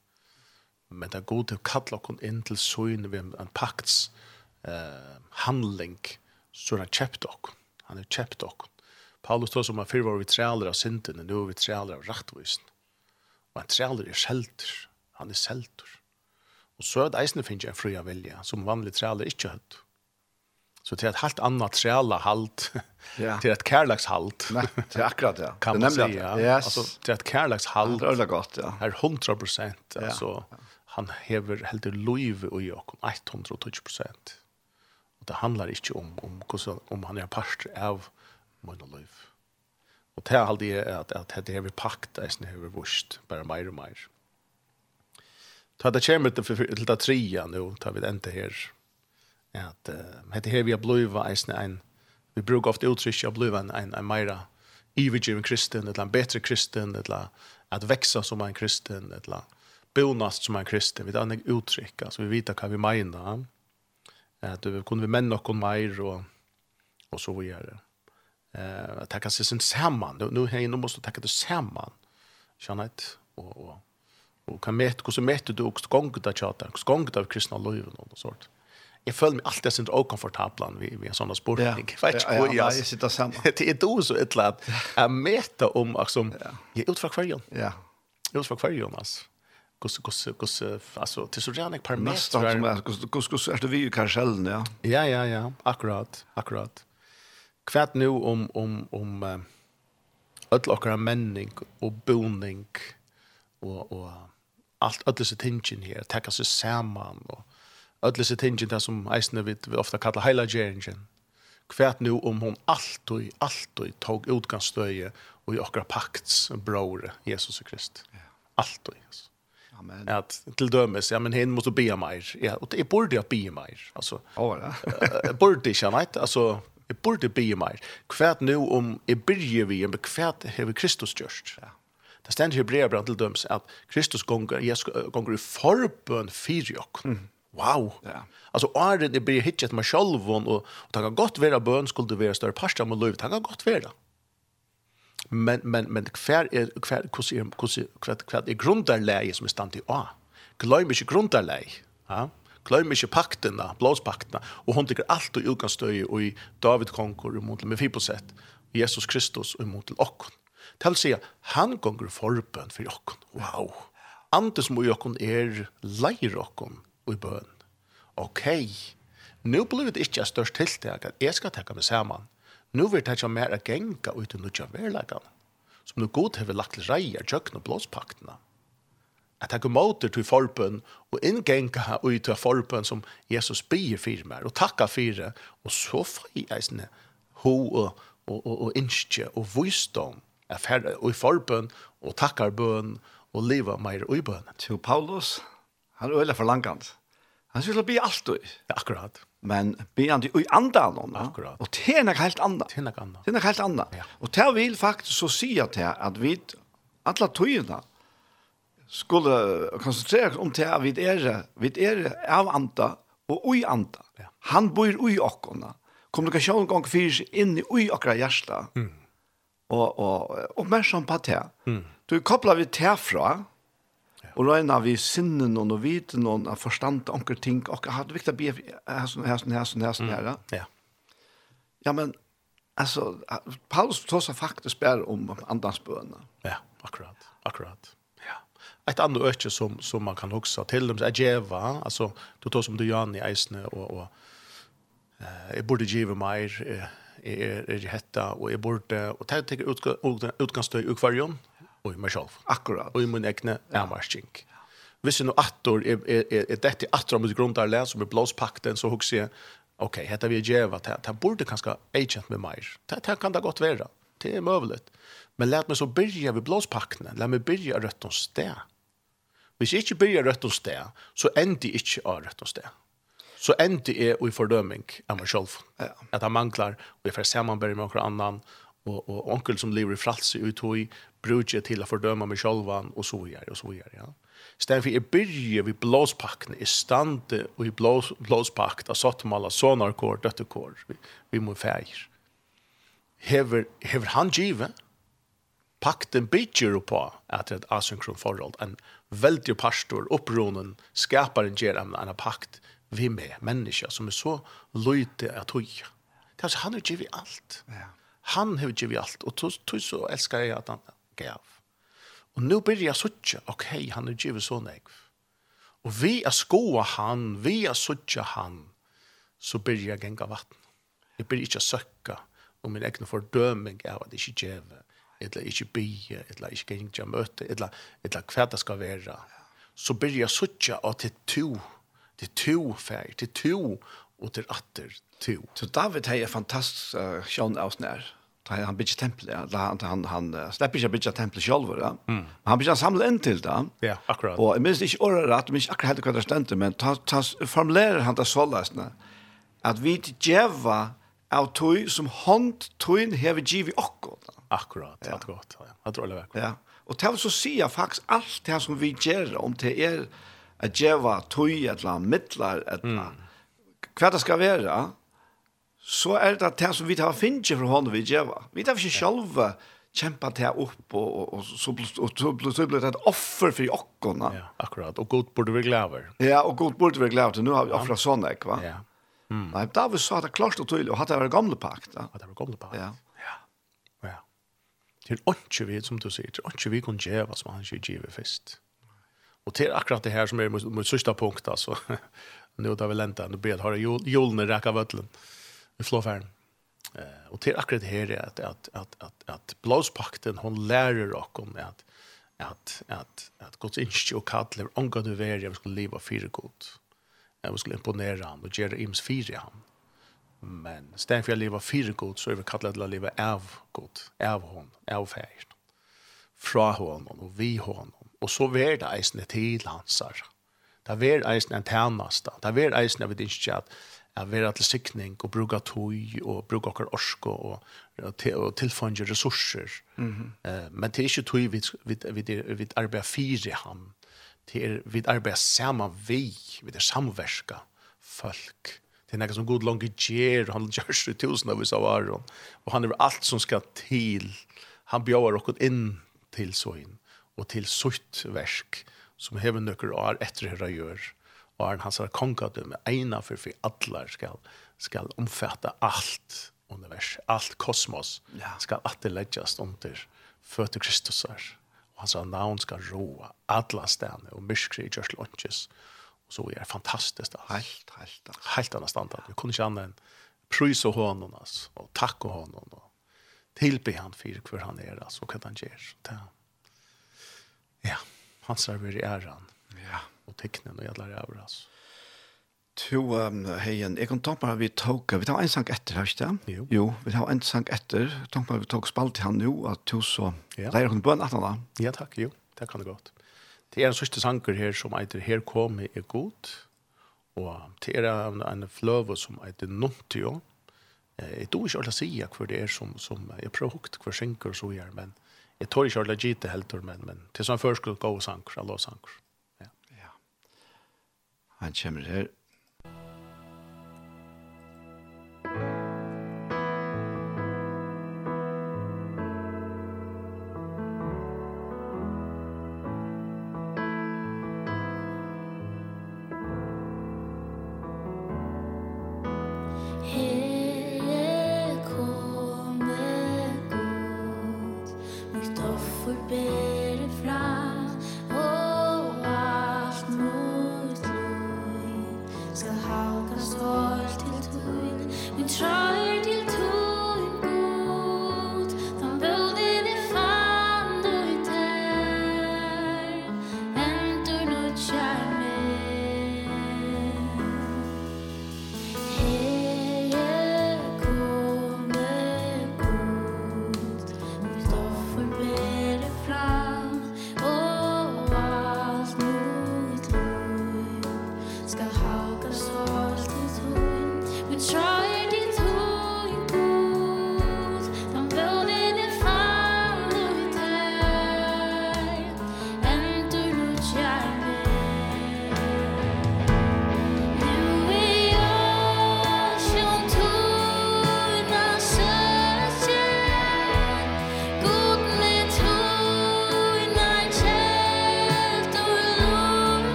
Men det er god til å kalle oss inn til søgne ved en pakts eh, handling, så han kjøpt oss. Han har kjøpt oss. Paulus tog som han før var vi trealer av synden, og nå er vi trealer av rettvisen. Og en trealer er selter. Han er selter. Og så er det eisende finnes jeg en fri av vilje, som vanlig trealer ikke har Så det är ett helt annat träla halt. Ja. (laughs) Det är ett kärlags halt. Nej, det är akkurat ja. Kan man säga. Yes. Alltså det är ett kärlags halt. Det är gott ja. Är 100% alltså han hever helt liv och Jakob 120%. Och det handlar inte om om hur om han är pastor av min liv. Och det är alltid att att det är vi pakt är snö över vurst bara mer och mer. Ta det kommer till till det trea nu tar vi det inte här at uh, det her vi har blivet eisen en, vi bruker ofte uttrykk av blivet en, en, en meira ivergiven kristen, eller en betre kristen, eller at veksa som en kristen, eller bonast som en kristen, vi tar en uttrykk, altså vi vet hva vi mener, at du kunde vi menn noen meir, og, og så videre. Eh, att tacka sig sen samman. Nu hej nu måste tacka det samman. Känner ett och och och kan mäta hur så mäter du också gångt att chata, gångt av kristna löven och sånt jag föll mig alltid sin okomfortablan vid vid en sån där sportning. Ja, vet jag. Ja, jag sitter samma. (laughs) Det är då så ett lat. Jag mäta om alltså jag utför kvarjon. Ja. Utför kvarjon alltså kus kus kus alltså till så gärna ett par mästare kus kus kus är det vi karusellen ja ja ja ja akkurat akkurat kvärt nu om om om öll okkara menning og boning og og allt öll þessi tingin her taka seg saman og Ödlis i tingin det som eisne vi, vi ofta kalla heila geringen. Kvært nu om hon alltid, alltid tog utgangsstøye og i okra pakts bror, Jesus Krist. Ja. Alltid, yes. Amen. At til dømes, ja men hen måste be mer. Ja, og det borde jag be mer. Alltså. Ja, (laughs) det. Borde jag vet, alltså jag borde be mer. Kvært nu om jeg byrger vi men kvært har Kristus gjørst. Ja. Det stender i brevbrand til dømes at Kristus gonger, Jesus gonger i forbøn för. Mm Wow. Ja. Alltså är det blir hitchet med självon och och ta gott vara bön skulle det vara större pasta med löv. Ta gott vara. Men men men kvar är kvar kus är kus kvar kvar är grundarläge som är stant i A. Glöm inte grundarläge. Ja. Glöm inte pakterna, blåspakterna och hon tycker allt och ukan stöj och i David konkor mot med fiposet. Jesus Kristus emot och. Tal säga han gånger förbön för och. Wow. Antes må ju och er leir och i bøn. Ok, nå blir det ikke størst tiltak at jeg skal takke meg sammen. Nå vil jeg ikke mer å genga ut i nødja verlegene, som nå god har vi lagt til reier, tjøkken og blåspaktene. Jeg takker måter til forbøn og inngenga ut av forbøn som Jesus byr for meg, og takker for det, og så får jeg sånne ho og, og, og, og innskje og visdom og i forbøn og takkar bøn og liva meir i bøn. Til Paulus, Han är öle förlangant. Han skulle bli allt då. Ja, akkurat. Men be han i andan någon. Akkurat. Och det er nok helt annat. Det är något. Det er nok helt annat. Ja. Och det vill faktiskt så säga till att vi alla tojorna skulle koncentrera oss om det at vid er, vid er av anta og ui anta. Ja. Han bor ui okkona. Kommunikasjonen gong fyrir inn i ui okkara hjärsta. Mm. Og, og, og mer som på det. Mm. Du kopplar vi det fra, Og røyna vi sinnen og viten og forstand anker ting, og jeg hadde viktig å be hæsen, hæsen, hæsen, hæsen, hæra. Ja. Ja, men, altså, Paulus tåsa faktisk bare om andansbøna. Ja, akkurat, akkurat. Ja. Et annet øke som, som man kan huske til dem, er djeva, altså, du tås om du Jan i eisene, og, og jeg burde djeva meir, jeg er, er hetta, og jeg burde, og det er utgangstøy i ukvarion, og i meg selv. Akkurat. Og i min egne avmarsking. Ja. Hvis jeg nå attor, er, er, er, er dette attor om et grunnarlæg som er blåspakten, så husker jeg, ok, hette vi djeva, det, det burde kanskje agent med meg. Det, det kan det godt være. Det er mulig. Men lät meg så byrja ved blåspakten. Lät meg byrja rødt om sted. Hvis jeg ikke byrja rødt om sted, så ender jeg ikke av rødt om sted. Så ender jeg i fordøming av meg selv. Ja. At jeg manglar, og jeg får sammanbyrja med noen annan, og och onkel som lever i fralse ut i brukar til å fördöma meg selv och så vidare och så vidare ja. Stem for jeg börjar vi blåspacken i stande och i blås blåspakt av sottmala sonar kor dötterkor vi, vi må feir. Hever hever han givet pakten bygger på att ett asynkron forhold en veldig pastor uppronen skapar en ger en, en pakt vi med mennesker som är så løyte att höja. Det alltså han har givet allt. Ja. Han har givet alt, og tog så älskar jeg at han gav. Og nå blir jeg suttje, ok, han har givet så nägv. Og vi er skoa han, vi er suttje han, så blir jeg gänga vatten. Jeg blir ikke söka om min egen fordøming av at att inte geva, eller ikke bya, eller inte gänga møte, eller, eller hva det skal være. Så blir jeg suttje, att til to, til to färg, til to og til atter to. Så David har en fantastisk uh, sjån av snær. Han bygger tempelet, ja. han, han, han uh, slipper ikke å bygge tempelet selv, ja. mm. men han bygger samlet inn til det. Ja, akkurat. Og jeg minns ikke året rett, jeg minns akkurat helt hva det stendte, men ta, ta, formulerer han det så løsende, at vi djeva av tog som hånd tog hever giv i akkurat. Akkurat, ja. akkurat. Ja. Jeg tror det var akkurat. Ja. Og til så sier faktisk alt det som vi gjør, om det er at djeva tog et eller annet midler, et eller annet, mm hva det skal være, så er det det som vi tar finnes fra hånden vi gjør. Vi tar ikke selv kjempa til opp, og, og, og, så, og så, så blir det et offer for åkkerne. Ja, akkurat. Og godt burde vi glede. Ja, og godt burde vi glede over. Nå har vi offret sånn, ikke va? Ja. Mm. Nei, da vi sa det klart og tydelig, og hadde det var gamle pakt. Ja, det var gamle pakt. Ja. ja. ja. Det er ikke vi, som du sier, det er ikke vi kunne gjøre som han ikke gjør først. Og det er akkurat det her som er mot, mot sørste punkt, altså. (laughs) nu tar vi lenta. nu ber har julen räcka vötlen i flåfärden. Eh och till akkurat här är att att att att att blåspakten hon lärer och om att att att att Guds instjo kallar om Gud du vär jag skulle leva för Gud. Jag skulle imponera han och göra ims fyra han. Men stäng för att leva för Gud så är vi kallade att leva av Gud, av hon, av färd. Fra honom och vi honom. Och så vär det eisne till hans Det er eisen en tænasta. Det er eisen av vet ikke at at til sikning og bruka tøy og bruka okkar orsko og, og, og tilfange ressurser. Mm -hmm. uh, men det er ikke tøy vi, vi, vi, vi arbeider fire ham. Det er vi arbeider sammen vi, vi er samverka folk. Det er noe som god langt gjør, han gjør seg tusen av oss av Aron. Og han er alt som skal til. Han bjør oss inn til sånn og til sutt verk som hever nøkker år etter herra gjør, og er hans kongadømme, ena for for alle skal, skal omfatte alt univers, alt kosmos, ja. skal atterleggjast under føtter Kristusar. Og hans navn skal roa alle stene, og myskri i Gjørsel åndkjøs. Og så er det fantastisk. Altså. Helt, helt. Altså. Helt annet standard. Vi kunne ikke annet enn prøys og hånden, altså, og takk og hånden, og tilbe han for hver han er, altså, og hva han gjør. Ja. Ja han server i æren. Ja. Og teknen og jævlar jævlar, altså. To um, heien, jeg kan ta på vi tok, vi tar en sang etter, har ikke det? Jo. jo. vi tar en sang etter, ta på vi tok spalt til han nå, at to så, ja. leier hun bøn etter da. Ja, takk, jo, det kan det godt. Det er en sørste sanger her som heter «Her kom er god», og det er en, en fløve som heter «Nontio». Jeg tror ikke alle sier hva det er som, som jeg prøver høyt hva synker og så gjør, men jeg tror inte gitt det helt men men till som skulle gå sank alla sank. Ja. Ja. Han kommer her.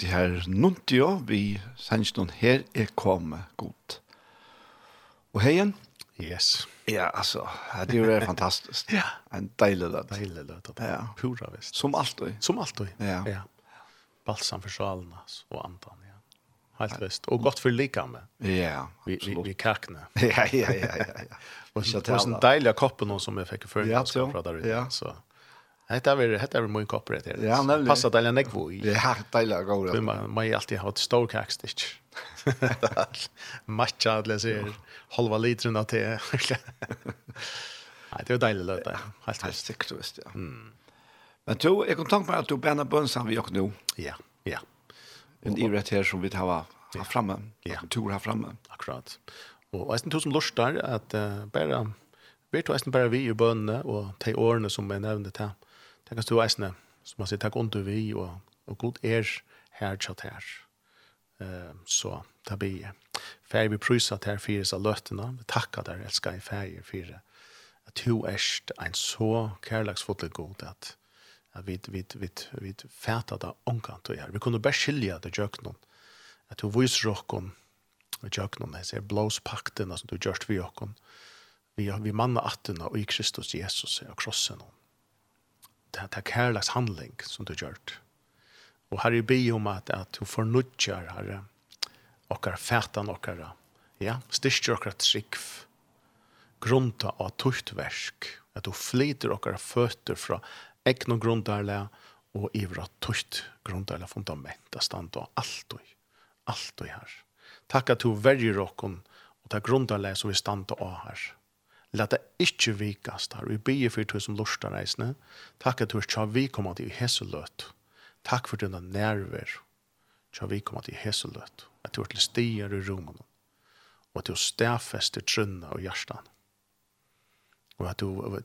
det her Nuntio, vi sender noen her er kommet godt. Og heien? Yes. Ja, altså, det er jo fantastisk. (laughs) ja. En deilig løt. Deilig løt, ja. pura vist. Som alltid. Som alltid, ja. ja. Balsam for sjalen, altså, og andan, ja. Helt vist. Og godt for med. Ja, absolutt. Vi, vi, vi kakne. (laughs) ja, ja, ja, ja. ja. og så, det var en deilig koppen som jeg fikk før. Ja, så. Ja, så. Hetta ver hetta ver mun koppar det. (laughs) (laughs) Ja, nämligen. Passa dela neck voi. Det har dela goda. Men man man alltid har ett stor kackstitch. Matcha alla ser halva litern av te. Nej, det var deilig løt det. Helt helt sikkert, visst, ja. Men to, jeg kan tanke meg at du bæna bønsan vi gjør nå. Ja, ja. En ivrett her som vi tar av her framme. Ja. Tur her framme. Akkurat. Og eisen to som lort at uh, bare, vi to eisen bare vi i bønene og de årene som jeg nevnte til Det kan stå eisne, som man sier, takk under vi, og, og god er her tjatt her. Uh, så ta be jeg. Fær vi prysa til her fire av løttene, vi takkar der, elskar i fær fire. at du erst ein så kærlagsfotlig god, at, at vi, vi, vi, vi fæta da omkant du er. Vi kunne bare skilja det jøknon, at du viser okkon, jøknon, jeg ser blåspakten, som du gjørst vi okkon, vi, vi manna attena og i Kristus Jesus og krossen om det er kærlags handling som du gjørt. Og her er bi om at, at du fornudger herre, okkar fætan okkara, ja, styrstjer okkara trikv, grunta av tuktversk, at du flyter okkara føtter fra egn og grundarle og ivra tukt grundarle fundament, at standa alt og alt og her. Takk at du verger okkon og ta grundarle som vi standa av her. Lata ikkje vikast her. Vi bier for tusen lorsta reisne. Takk at du tja vi kommer til Jesu løt. Takk for dina nerver. Tja vi kommer til Jesu løt. At du er til stier i romen. Og at du stafester trunna og hjertan. Og at du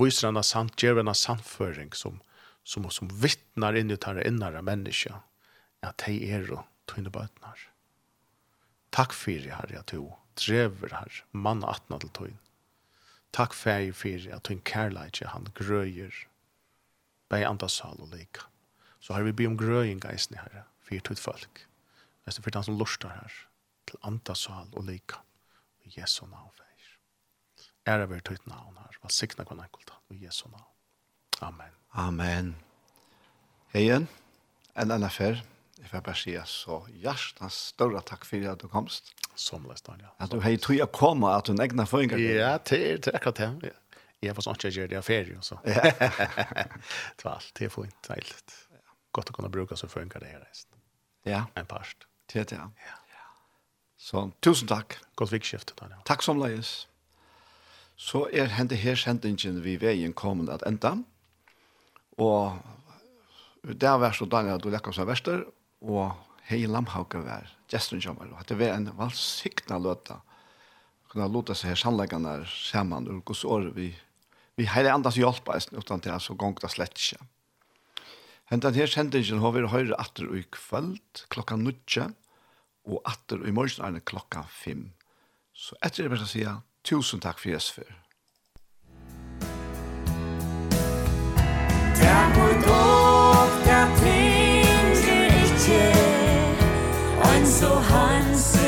viser henne sant, gjør henne samføring som, som, som vittnar inn i tar innare menneska. At de er og tøyne bøtnar. Takk fyrir, Herre, at du drever her, mann atna til tøyne Takk fæg fyrir at hun kærleitje han grøyer bei andasal og lika. Så har vi be om grøyen geisne herre, fyrir tutt folk. Nesten fyrir han som lustar her, til andasal og lika. I Jesu navn fæg. Æra vi tøyt navn her, hva sikna kvann enkelt han, og Jesu navn. Amen. Amen. Heien, en annen fær jeg vil bare si så hjertens større takk for at du komst. Som lest, ja. At du har tog å komme, at du egnet føringer. Ja, det er akkurat det. Jeg var sånn ikke gjør det av ferie, så. Ja. (laughs) det var alt, det er fint, deilig. Godt å kunne bruke så føringer det her reist. Ja. En parst. Det er det, ja. Så tusen takk. Godt vikskift, Daniel. Takk som leis. Så er hente her sendingen vi veien kommet at enda. Og det var så og Daniel, du lekker seg av verster, og hei Lamhauke vær, gesten kommer, og at det var en valsikna løta, kunne låta seg her sannleggene sammen, og hos år vi, vi heile andas hjelp, utan til altså gong det slett ikke. Hentan her sendingen har vi høyre atter i kvöld, klokka nutje, og atter i morgen er klokka fem. Så etter det vil jeg si, tusen takk for jeg. Takk for so handsome